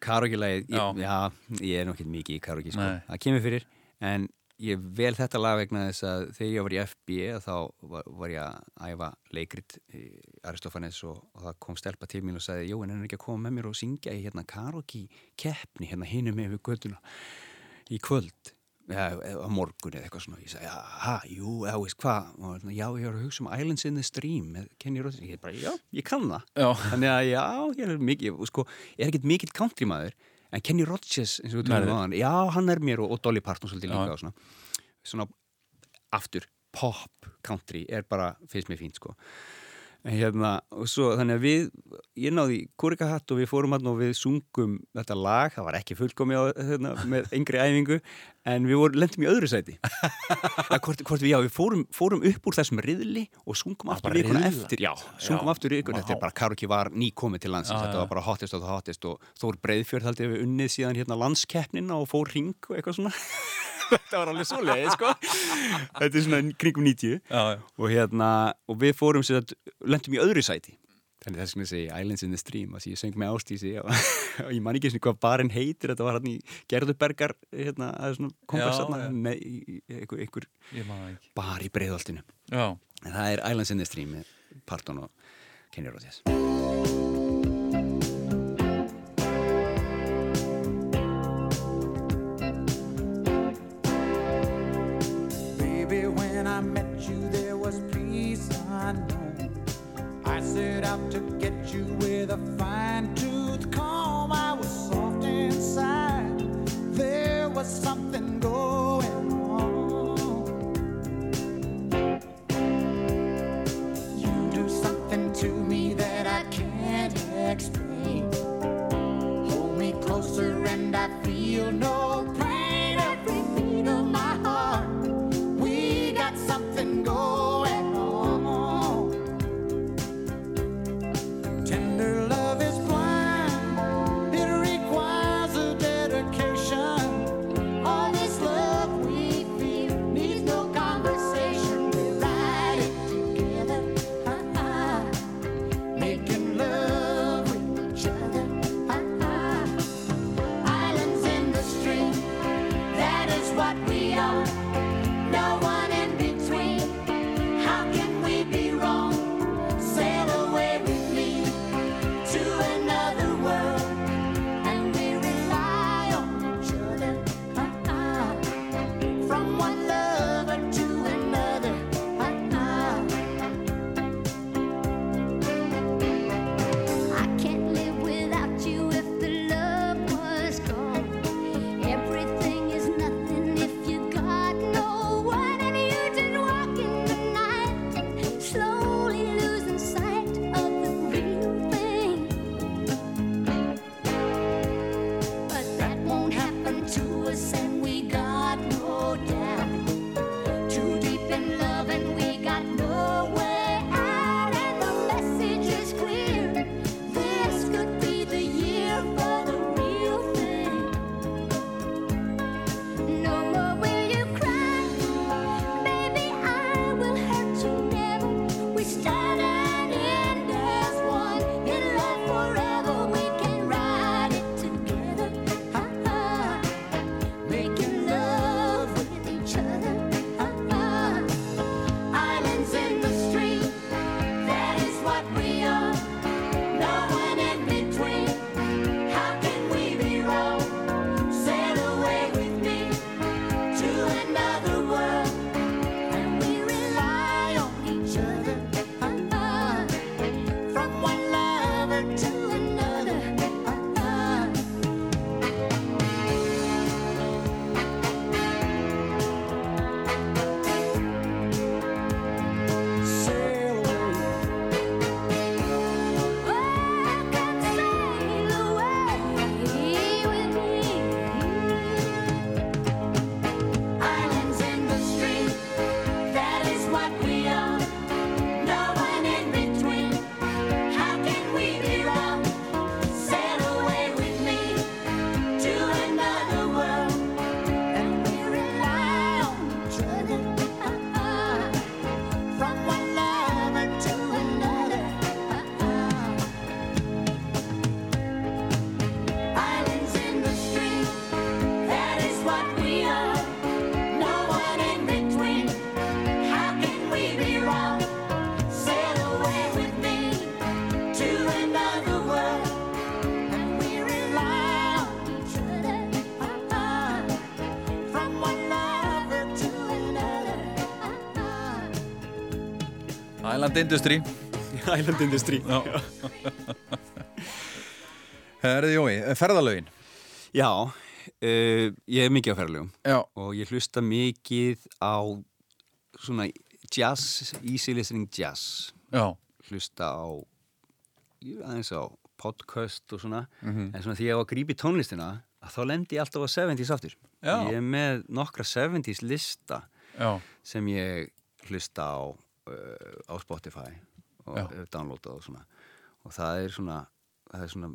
Karaoke-lagið, Já. ég- já, ég er nokkið mikið í karaoke, sko. Það kemur fyrir, en ég vel þetta lag vegna þess að þegar ég var í FB þá var, var ég að æfa leikrit í Aristofanes og, og það kom stelpa til mín og sagði, Jó, en er ekki að koma með mér og syngja í hérna karaoke-keppni hérna hinum með við göttuna í kvöld? Eða á morgun eða eitthvað svona. Ég sagði, ha, jú, eða veist hvað? Og já, ég var að hugsa um Islands in the Stream Kenny Rogers, ég bara, já, ég kann það. Já. þannig að já, ég er mikið sko, ég er ekkert mikill country maður en Kenny Rogers, eins og við nei. á hann já, hann er mér og, og Dolly Parton svolítið líka og svona, svona aftur, pop country er bara, finnst mér fínt sko En hérna, og svo þannig að við ég náði kúrikahatt og við fórum hann og við sungum þetta lag, það var ekki fullkomi á, hérna, með yngri æfingu en við vorum, lendum í öðru sæti. Eða hvort, hvort við, já, við fórum, fórum upp úr þessum riðli og sungum aftur vikuna eftir, já, sungum Já. aftur vikuna eftir, bara karaoke var nýkomið til landsins, þetta var bara hottest og það hottest og Þór Breiðfjörð haldið við unnið síðan hérna landskeppnina og fór ring og eitthvað svona þetta var alveg svo leið, sko. Þetta er svona kringum 90 Já, já. og hérna, og við fórum sér að lendum í öðru sæti. Þannig þess að ég segi Islands in the Stream að ég söng með ástísi og, og ég man ekki svona hvað barinn heitir. Þetta var hann í Gerðubergar hérna, það er svona hérna, með einhver, einhver bar í en það er Islands in the Stream með Parton og Kenny Rogers I met you, there was peace unknown. I set out to get you with a fine tooth comb. I was soft inside. There was something going on. You do something to me that I can't explain. Hold me closer and I feel no Island Industry Island Industry Já Herði Jói, ferðalögin Já, uh, ég er mikið á ferðalögum Já. og ég hlusta mikið á svona jazz, easy listening jazz Já. hlusta á ég- aðeins á podcast og svona Mhm. en svona því ég á að grípi tónlistina að þá lendi ég alltaf á 70s aftur Já. ég er með nokkra 70s lista Já. sem ég hlusta á á Spotify og downloadað og svona. Og það er svona það er svona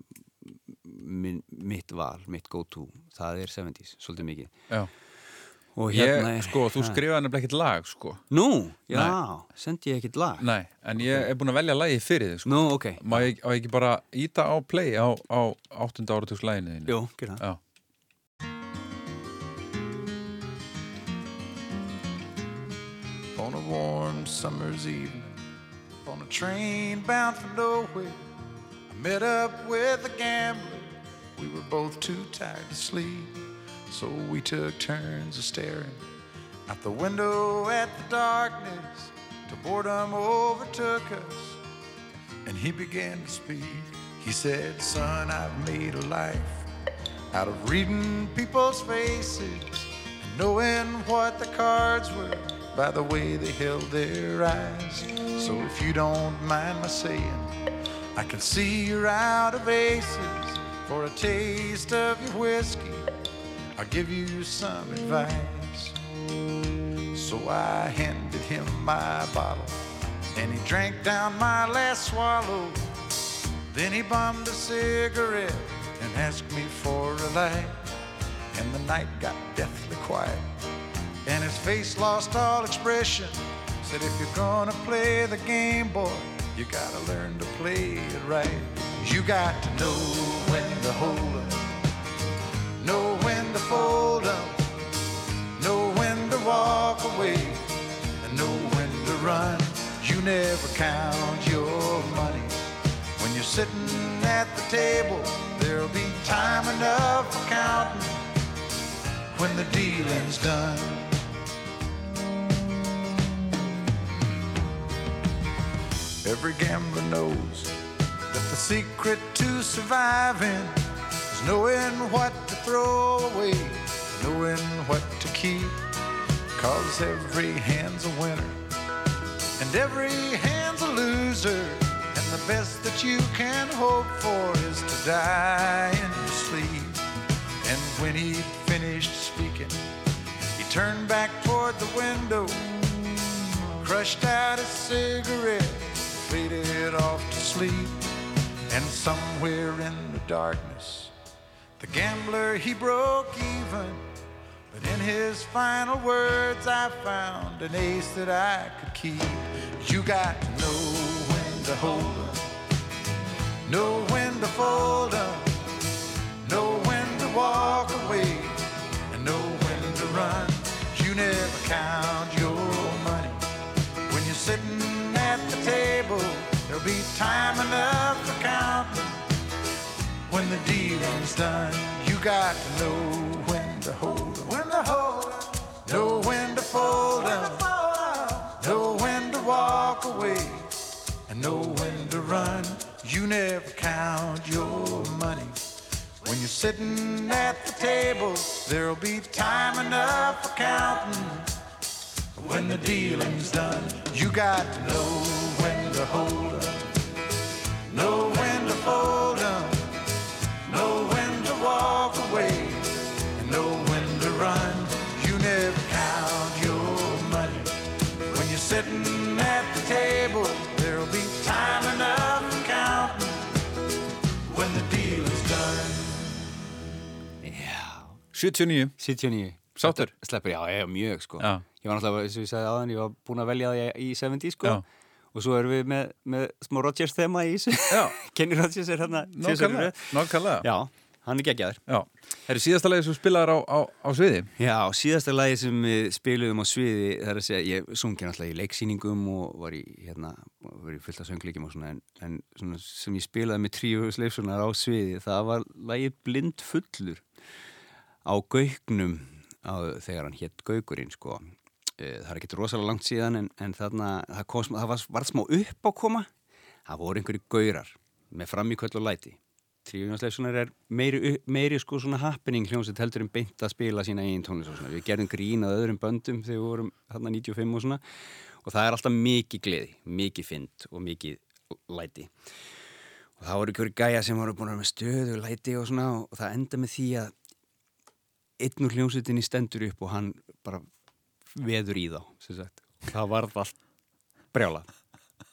min, mitt val, mitt go-to. Það er 70s, svolítið mikið. Já. og hérna ég, er Sko, þú skrifaði nefnilega ekkert lag, sko. Nú, já, Nei. sendi ég ekkert lag? Nei, en ég er búin að velja lagi fyrir þig, sko. Nú, ok. Má ég, á ég ekki bara íta á play á, á 8. áratugs laginu þínu? Jú, gera það on a warm summer's evening on a train bound for nowhere. I met up with a gambler. We were both too tired to sleep, so we took turns of staring out the window at the darkness till boredom overtook us. And he began to speak. He said, Son, I've made a life out of reading people's faces and knowing what the cards were by the way they held their eyes. So if you don't mind my saying, I can see you're out of aces. For a taste of your whiskey, I'll give you some advice. So I handed him my bottle, and he drank down my last swallow. Then he bummed a cigarette and asked me for a light. And the night got deathly quiet, and his face lost all expression. Said, if you're gonna play the game, boy, you gotta learn to play it right. You got to know when to hold up, know when to fold up, know when to walk away, and know when to run. You never count your money when you're sitting at the table. There'll be time enough for counting when the dealing's done. Every gambler knows that the secret to surviving is knowing what to throw away, knowing what to keep. Cause every hand's a winner and every hand's a loser. And the best that you can hope for is to die in your sleep. And when he finished speaking, he turned back toward the window, crushed out a cigarette, faded off to sleep. And somewhere in the darkness, the gambler he broke even. But in his final words, I found an ace that I could keep. You got to know when to hold up, know when to fold up, know when to walk away, and know when to run. You never count your money when you're sitting at the table. There'll be time enough for counting when the dealing's done. You got to know when to hold 'em, when to hold 'em, know when to fold 'em, know when to walk away, and know when to run. You never count your money. When you're sitting at the table, there'll be time enough for counting. When the dealing's done, you got to know when to hold 'em, know when to fold 'em, know when to walk away, and know when to run. You never count your money. When you're sitting at the table, there'll be time enough for counting. When the dealing's done. 79 79 Sáttur? Sleppur, já, ég er mjög sko. Já. Ég var náttúrulega, eins og ég sagði aðan, ég var búin að velja það í 70 sko. Já. Og svo erum við með, með smá Rodgers þema í þessu. Kenny Rodgers er hérna Nákvæmlega, Já, hann er geggjaður. Já, það er síðasta lagi sem þú spilaðar á, á, á sviði? Já, síðasta lagi sem við spiluðum á sviði það er að segja, ég sungi náttúrulega í leiksýningum og var í, hérna, var í fullt af söngleikim og svona en, en svona sem ég spilaði með tríu sleifsunar á sviði það var lagið Blind fullur á gaugnum á, þegar hann hétt Gaugurinn sko Eh, Það er ekkert rosalega langt síðan en, en þarna, það, kom, það var, var smá uppákoma. Það voru einhverju gaurar með fram í kvöld og læti. Tríunarsleifsunar er meiri, upp- meiri sko svona happening hljómsveit heldur en beint að spila sína eigin tónlist og svona. Við gerðum grín að öðrum böndum þegar við vorum þarna 95 og svona og það er alltaf mikið gleði, mikið fynd og mikið læti. Og það voru einhverju gæja sem voru búin að vera með stöðu og læti og svona og það enda með því að einn úr hljómsveitinni stendur upp og hann bara veður í þá. Það varð allt brjála.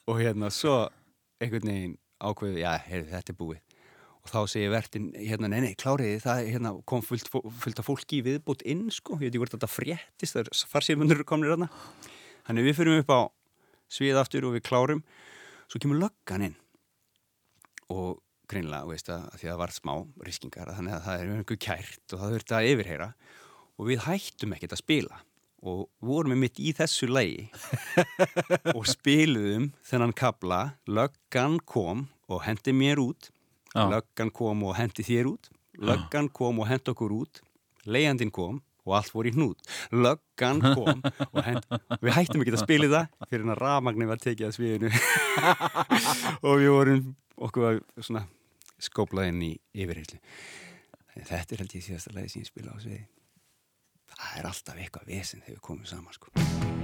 Og hérna svo einhvern veginn ákveðu, já, heyrðu, þetta er búið. Og þá segir vertin, hérna, nei, nei, kláriði, það hérna, kom fullt, fullt af fólki í viðbútt inn, sko. Ég veit ekki hvort þetta fréttist, það er farsíðmunur komnir þarna. Þannig við fyrir upp á svið aftur og við klárum. Svo kemur löggan inn og greinlega, veist að, því að það var smá riskingar, þannig að það er einhver kært og það þurfti að yfirheyra og við hættum ekkert að spila og vorum við mitt í þessu lægi og spiluðum þennan kabla, löggan kom og hendi mér út Já. löggan kom og hendi þér út löggan kom og hendi okkur út leiðandinn kom og allt voru í hnút löggan kom og hendi við hættum ekki að spila það fyrir að rafmagni var tekið að sviðinu og við vorum okkur svona skóplað inn í yfirheyslu þetta er held ég síðasta lagi sem ég spila á sviði. Það er alltaf eitthvað vesen þegar við komum saman sko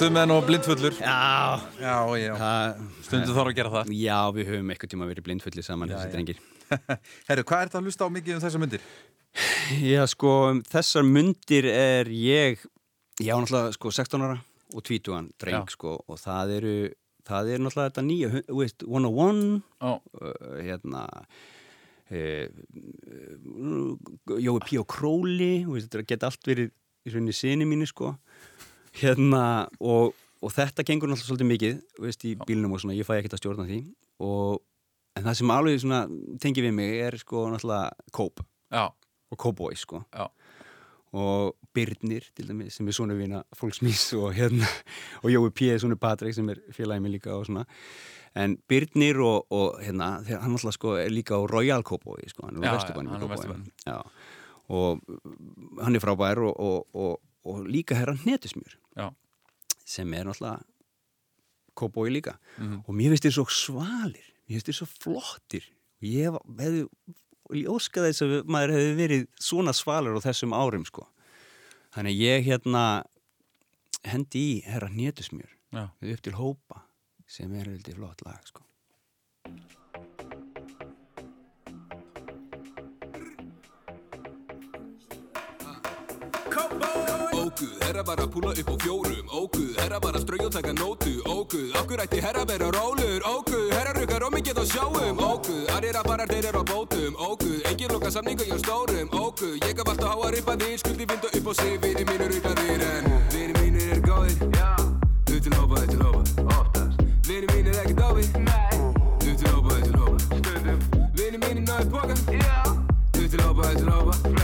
Stuðmenn og blindfullur Já, já, já. Stundum þarf að gera það Já, við höfum eitthvað tíma verið blindfullir saman þessi drengir Herru, hvað er það að hlusta á mikið um þessa myndir? Já, sko, um þessar mundir er ég, já, náttúrulega, sko, 16 ára og tvítugan dreng Já. sko og það eru það er náttúrulega þetta nýja hu- þú veist, 101 Já. uh, hérna uh, Jói P. og Króli þetta geta allt verið í rauninni sinni mínu sko hérna og, og þetta gengur náttúrulega svolítið mikið veist, í bílnum og svona, ég fæ ekkert að stjórna því. Og en það sem alveg svona tengi við mig er sko náttúrulega kóp og kóbói sko. Já. og Byrnir til dæmis sem er svona vina fólksmís og hérna og Jói P. svona Patrik sem er félagið mig líka og svona. En Byrnir og, og hérna hann alltaf sko er líka á Royal Kóbói sko, hann er á. Já, og uh, hann er frábær og, og, og, og líka herra hnetusmjör Já. sem er náttúrulega kóbói líka Mhm. og mér finnst þér svo svalir mér finnst þér svo flottir og ég hef- hefði ég óskaði þess að maður hefði verið svona svalur á þessum árum sko þannig ég hérna hendi í herra hnetusmjör Já. upp til hópa sem er veldig flott lag sko Óguð, herra var að púla upp á fjórum. Óguð, herra var að strauja og taka nótu. Óguð, okkur ætti herra vera rólur Óguð, herra rukkar og mikið á sjáum Óguð, aðrir að bara þeir eru á bótum. Óguð, engin loka samninga hjá stórum. Óguð, ég gaf alltaf háa ripaðir Skuldi vinda upp á sig, vini mínur ruglaðir En vini mínir er góðir. Þú til hópa, þú til hópa Oftast. Vini mínir ekki dáfi Nei. Þú til hópa, þú til hópa Stundum. Vini mínir náðu póka Já. Þú til hópa, þú til hópa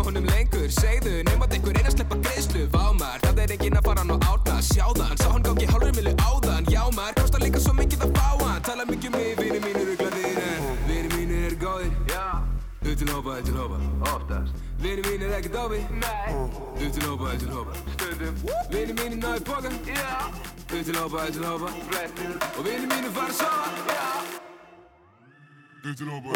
og honum lengur. Segðu, nefnat einhver eina sleppa greiðslu. Vámar, það er enginn að fara hann á árna Sjáðan, Vini mínir ekki dófi Nei Þú til hópa, þú til hópa Stundum Vini mínir náðu póka Já Þú til hópa, þú til hópa Flestir Og vini mínir fara að sofa Já Þú til hópa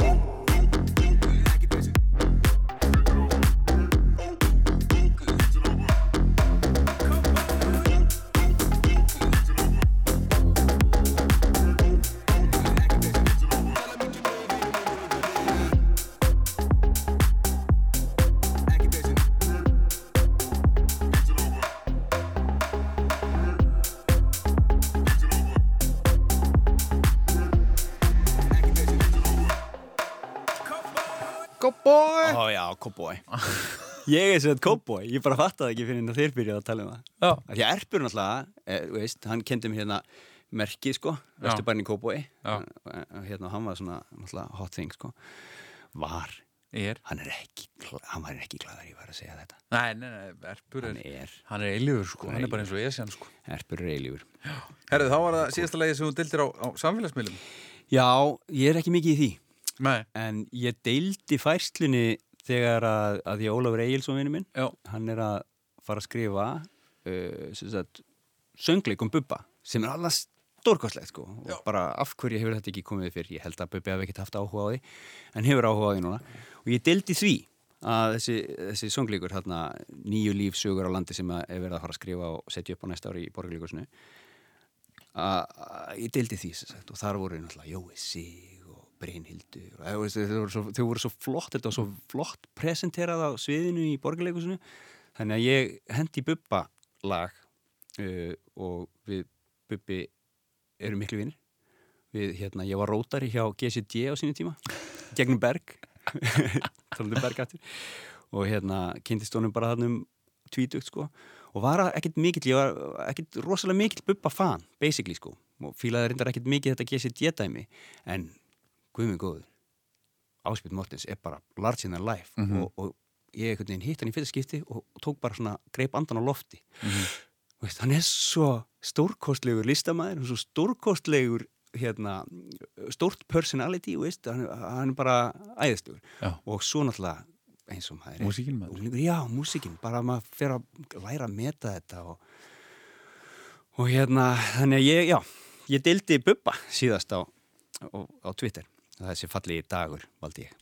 cowboy. Ég er sett cowboy, ég bara fattaði ekki fyrir að þeir byrjaði að tala um það. Því að Erpur náttúrulega, eh, veist, hann kendi mér hérna merki sko. Vesturbærin cowboy. Eh, eh, Hérna, hann var svona náttúrulega hot thing sko. Var. Er. Hann er ekki, hann var ekki glæðar ég var að segja þetta. Nei, nei, nei, Erpur Hann er, er, hann er eilífur sko, hann er bara eins og Esjan sko. Erpur er eilífur. Herðu, þá var það síðasta lagi sem þú dildir á, á samfélagsmiðlum. Já, ég er ekki mikið í því. Nei. En ég deildi færslunni þegar að, að ég Ólafur Egilsson vinnu minn Já. Hann er að fara að skrifa uh, sem sagt, söngleik um Bubba sem er alveg stórkostlegt sko. og bara af hverju hefur þetta ekki komið fyrir ég held að Bubbi hafi ekkert haft áhuga á því en hefur áhuga á því núna og ég deildi því að þessi, þessi söngleikur hérna, nýju lífsögur á landi sem er verið að fara að skrifa og setja upp á næsta ári í borgarleikusinu að ég deildi því sagt, og þar voru náttúrulega Jói Sig Brynhildur og, veist, þau, voru svo, flott þetta var svo flott presenterað á sviðinu í borgarleikusinu þannig að ég hendi Bubba lag uh, og við Bubbi erum miklu vinnir við, hérna, ég var rótari hjá GCD á sínu tíma gegnum Berg talandi um Berg aftur. Og hérna kynntist honum bara þannum tvítugt sko. Og var ekkert mikill, ég var ekkert rosalega mikill Bubba fan, basically sko. Og fílaði reyndar ekkert mikið þetta GCD dæmi en guðminn góður Áspjöld Mortens er bara large in their life Mhm. og, og ég hitt hann í fyrsta skipti og, og tók bara svona, greip andan á lofti. Veist, hann er svo stórkostlegur listamæður og svo stórkostlegur hérna, stórt personality, veist, hann, hann er bara æðistugur og svo náttúrulega eins og maður Músíkin, maður. Já, músíkin, bara að maður fer að læra að meta þetta og, og hérna, þannig að ég, já ég deildi Bubba síðast á, á, á Twitter, þessi fallegi dagur valdi ég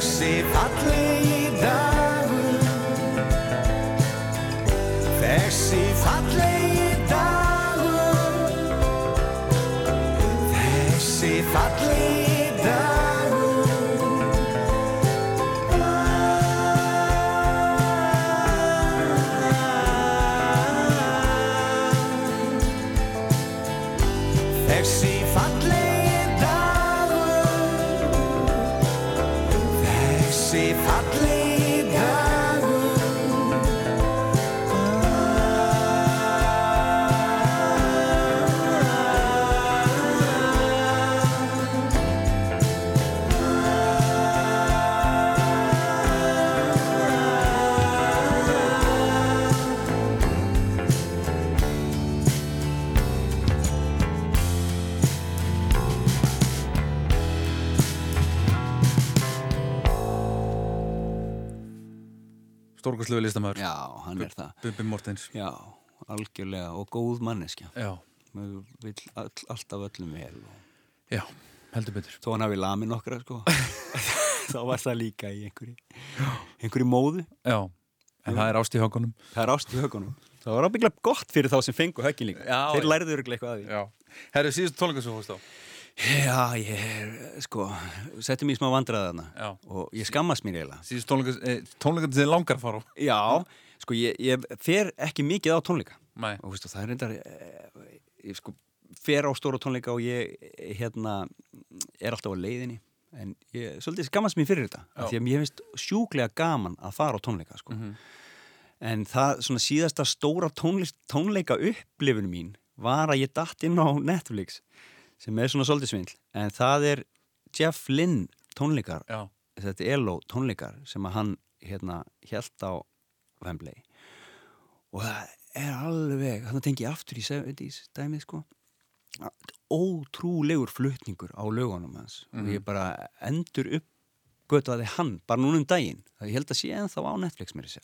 Þessi fallegi Stórkostlegu listamæður Já, hann er það. Bubbi Mortens. Já, algjörlega og góð manneskja. Já. Maður vill all, alltaf öllum vel. Já, heldur betur. Þó hann hafi lamið nokkra sko. Þá var það líka í einhverju einhverju móðu. Já, en það er ást í hökunum Það er ást í hökunum Það var ábygglega gott fyrir þá sem fengu höggin líka. Þeir öruglega eitthvað að því. Já. Herru, síðustu tónleika Já, ég sko, settum mér í smá vandræðana Já. og ég skammast mér eiginlega. Síðustu tónleika, eh, tónleika sem þið langar fara á Já, sko, ég, ég fer ekki mikið á tónleika. Nei. Og veistu, það er reyndar, eh, ég, sko, fer á stóra tónleika og ég hérna er alltaf á leiðinni en ég, svolítið skammast mér fyrir þetta Já. því að mér finnst sjúklega gaman að fara á tónleika sko. Mhm. en það svona síðasta stóra tónleika upplifun mín var að ég datt inn á Netflix sem er svona svolítið svindl en það er Jeff Lynne tónleikar. Já. þetta er ELO tónleikar sem að hann hérna held á Wembley. Og það er alveg þannig tengi ég aftur í 70s dæmið sko. Ótrúlegur flutningur á lögunum hans. Og Mhm. ég bara endur upp götaði hann, bara núna um daginn. Það ég held að sé ennþá á Netflix mér að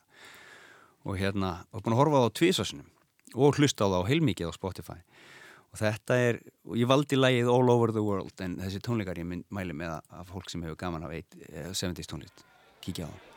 og hérna, og búin að horfa á tvisasunum og hlusta á það á heilmikið á Spotify og þetta er, og ég valdi lagið All Over the World en þessi tónleikar ég mæli með að, fólk sem hefur gaman af eitt, eh, 70s tónlist kíkja á það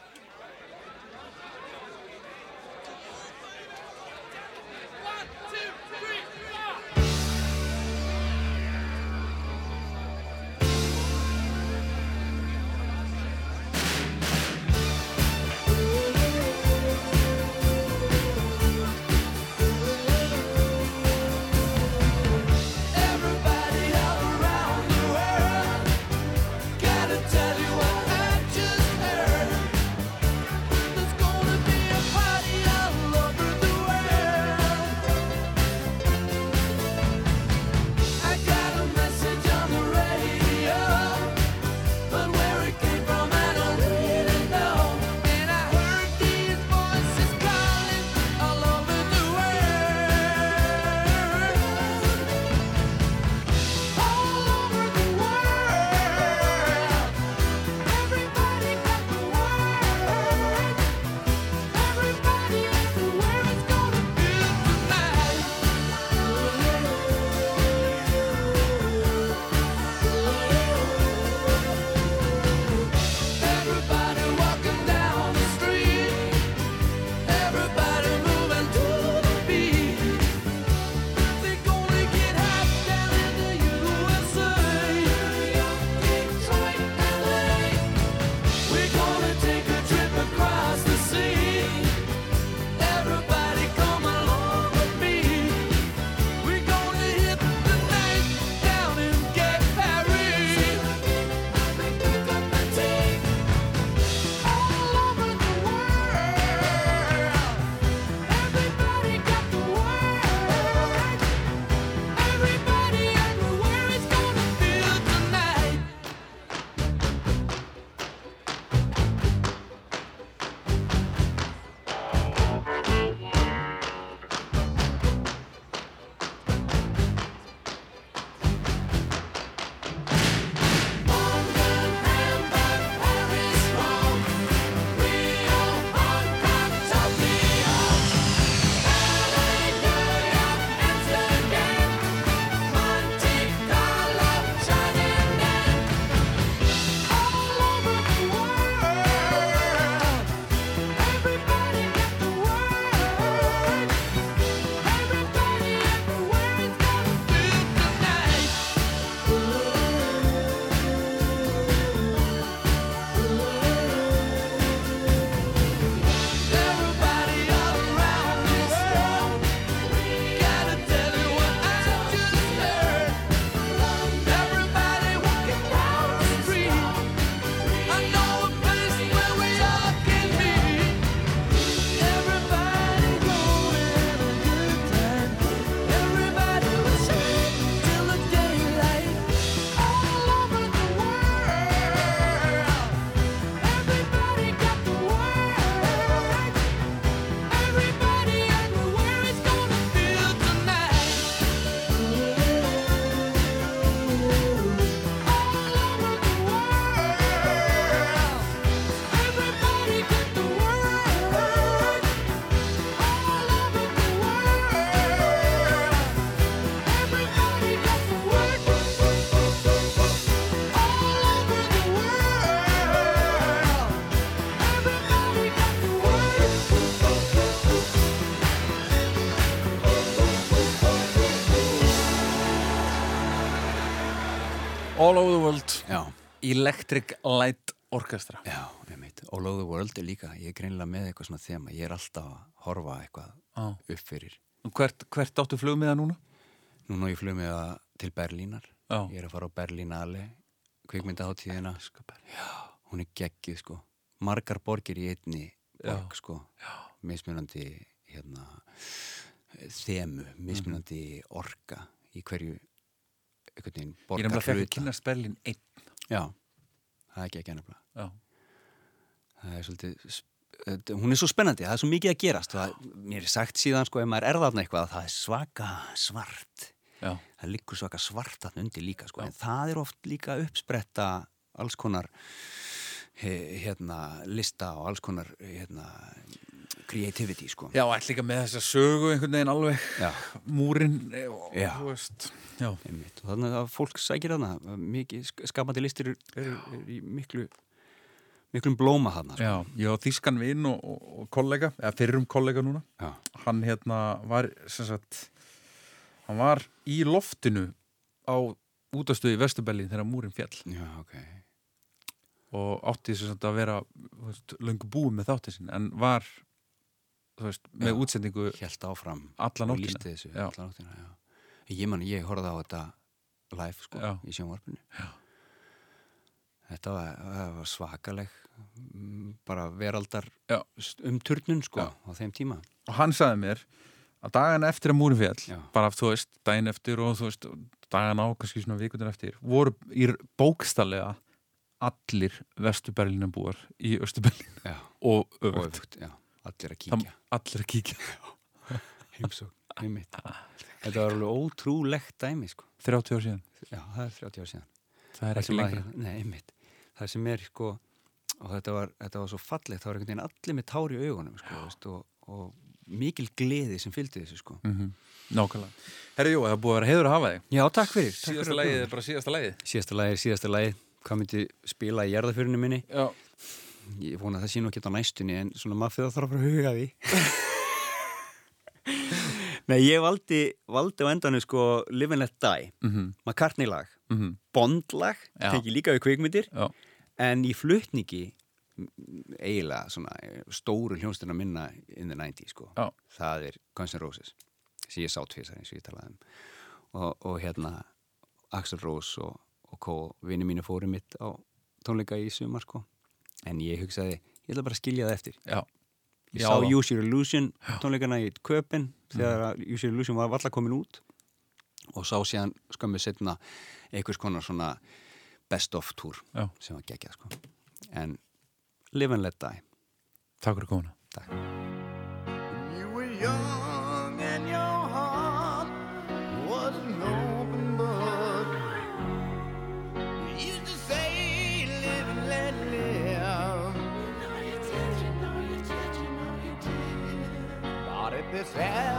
All over the world Já. Electric Light Orchestra Já, einmitt. All over the world er líka ég er greinilega með eitthvað svona þema ég er alltaf að horfa eitthvað Já. upp fyrir Hvert, hvert áttu flugmiða núna? Núna á ég flug með það til Berlínar. Já. Ég er að fara á Berlínale, kvikmyndaháttíðina. Hún er geggið, sko. Margar borgir í einni borg, sko. Mismunandi, hérna, þemu, mismunandi orka í hverju, einhvern veginn, Ég er nefnilega að kynast Berlín einn. Já, það er ekki ekki nefnilega. Já. Það er svolítið, þetta- hún er svo spennandi, það er svo mikið að gerast. Það, mér er sagt síðan, sko, ef maður er þarna eitthvað, að það er svaka svart. Já. Það liggur svaka svart þarna undir líka, sko. En það er oft líka uppspretta alls konar hérna, lista og alls konar hérna, creativity, sko. Já, ætla líka með þessa sögu einhvern veginn alveg. Já. Múrin, og, Já. þú veist. Og þannig að fólk sækir sk- skapandi listir eru er, í miklu, miklum blóma þarna, sko. Já, ég á þýskan vinn og, og, og kollega, eða fyrrum kollega núna. Já. Hann hérna var, sem sagt, hann var í loftinu á útastöðu í Vesturbelli þegar múrin fjall. Já, ok. Og átti sem sagt að vera, löngu búið með þáttið sin, en var, veist, með Já. útsendingu Helt áfram alla og Ég man, ég horfði á þetta live, sko, Já. í sjónvarpinu. Já. Þetta var, var svakaleg mm, bara veraldar Já. um turnun, sko, Já. á þeim tíma. og hann sagði mér að dagana eftir að múrin fjall bara þú veist, daginn eftir og þú veist dagana á, kannski svona vikundir eftir voru í bókstallega allir Vestuberlínum búar í Östuberlín Já. og Og öfugt. Allir að kíkja. allir að kíkja Heimsók, heimitt. Þetta var alveg ótrúlegt dæmi, sko. 30 ár síðan Já, það er 30 ár síðan. það er ekki lengra Nei, einmitt. Það sem er, sko, og þetta var, þetta var svo fallegt, það var einhvern veginn allir með tár í augunum, sko, veist, og, og mikil gleði sem fylgdi þessu, sko. mm nákvæmlega Herri Jó, það búið að vera heiður að hafa þig Já, takk fyrir. Takk síðasta fyrir lagið er bara síðasta lagið Síðasta lagið er síðasta lagið. Hvað myndi spila í jarðafyrinu minni? Já. Ég vona að það sé nú ekki á næstunni, en svona maður fyrir að þarf að huga því. Nei, ég valdi, valdi á endanum, sko, Live and Let Die. Mhm. McCartney lag. Mhm. Bond lag, tekið líka við kvikmyndir. Já. En í flutningi eiginlega svona stóru hljónstina minna in the 90s sko. Já. það er Guns N' Roses sem ég sá tvisar eins og ég talaði um og, og hérna Axl Rose og, og Kó vinni mínu fóru mitt á tónleika í sumar sko. en ég hugsaði, ég ætla bara að skilja það eftir Já. ég Já, sá. Use Your Illusion tónleikana í Köpen þegar mm. Your Illusion var valla komin út og sá síðan skömmu setna einhvers konar svona best of tour Já. sem var geggjað sko. en Live and Let Die Takk fyrir komuna Takk You were young and your heart was an open book. You used to say, live and let live. But if this world in which we live in makes you give in and cry,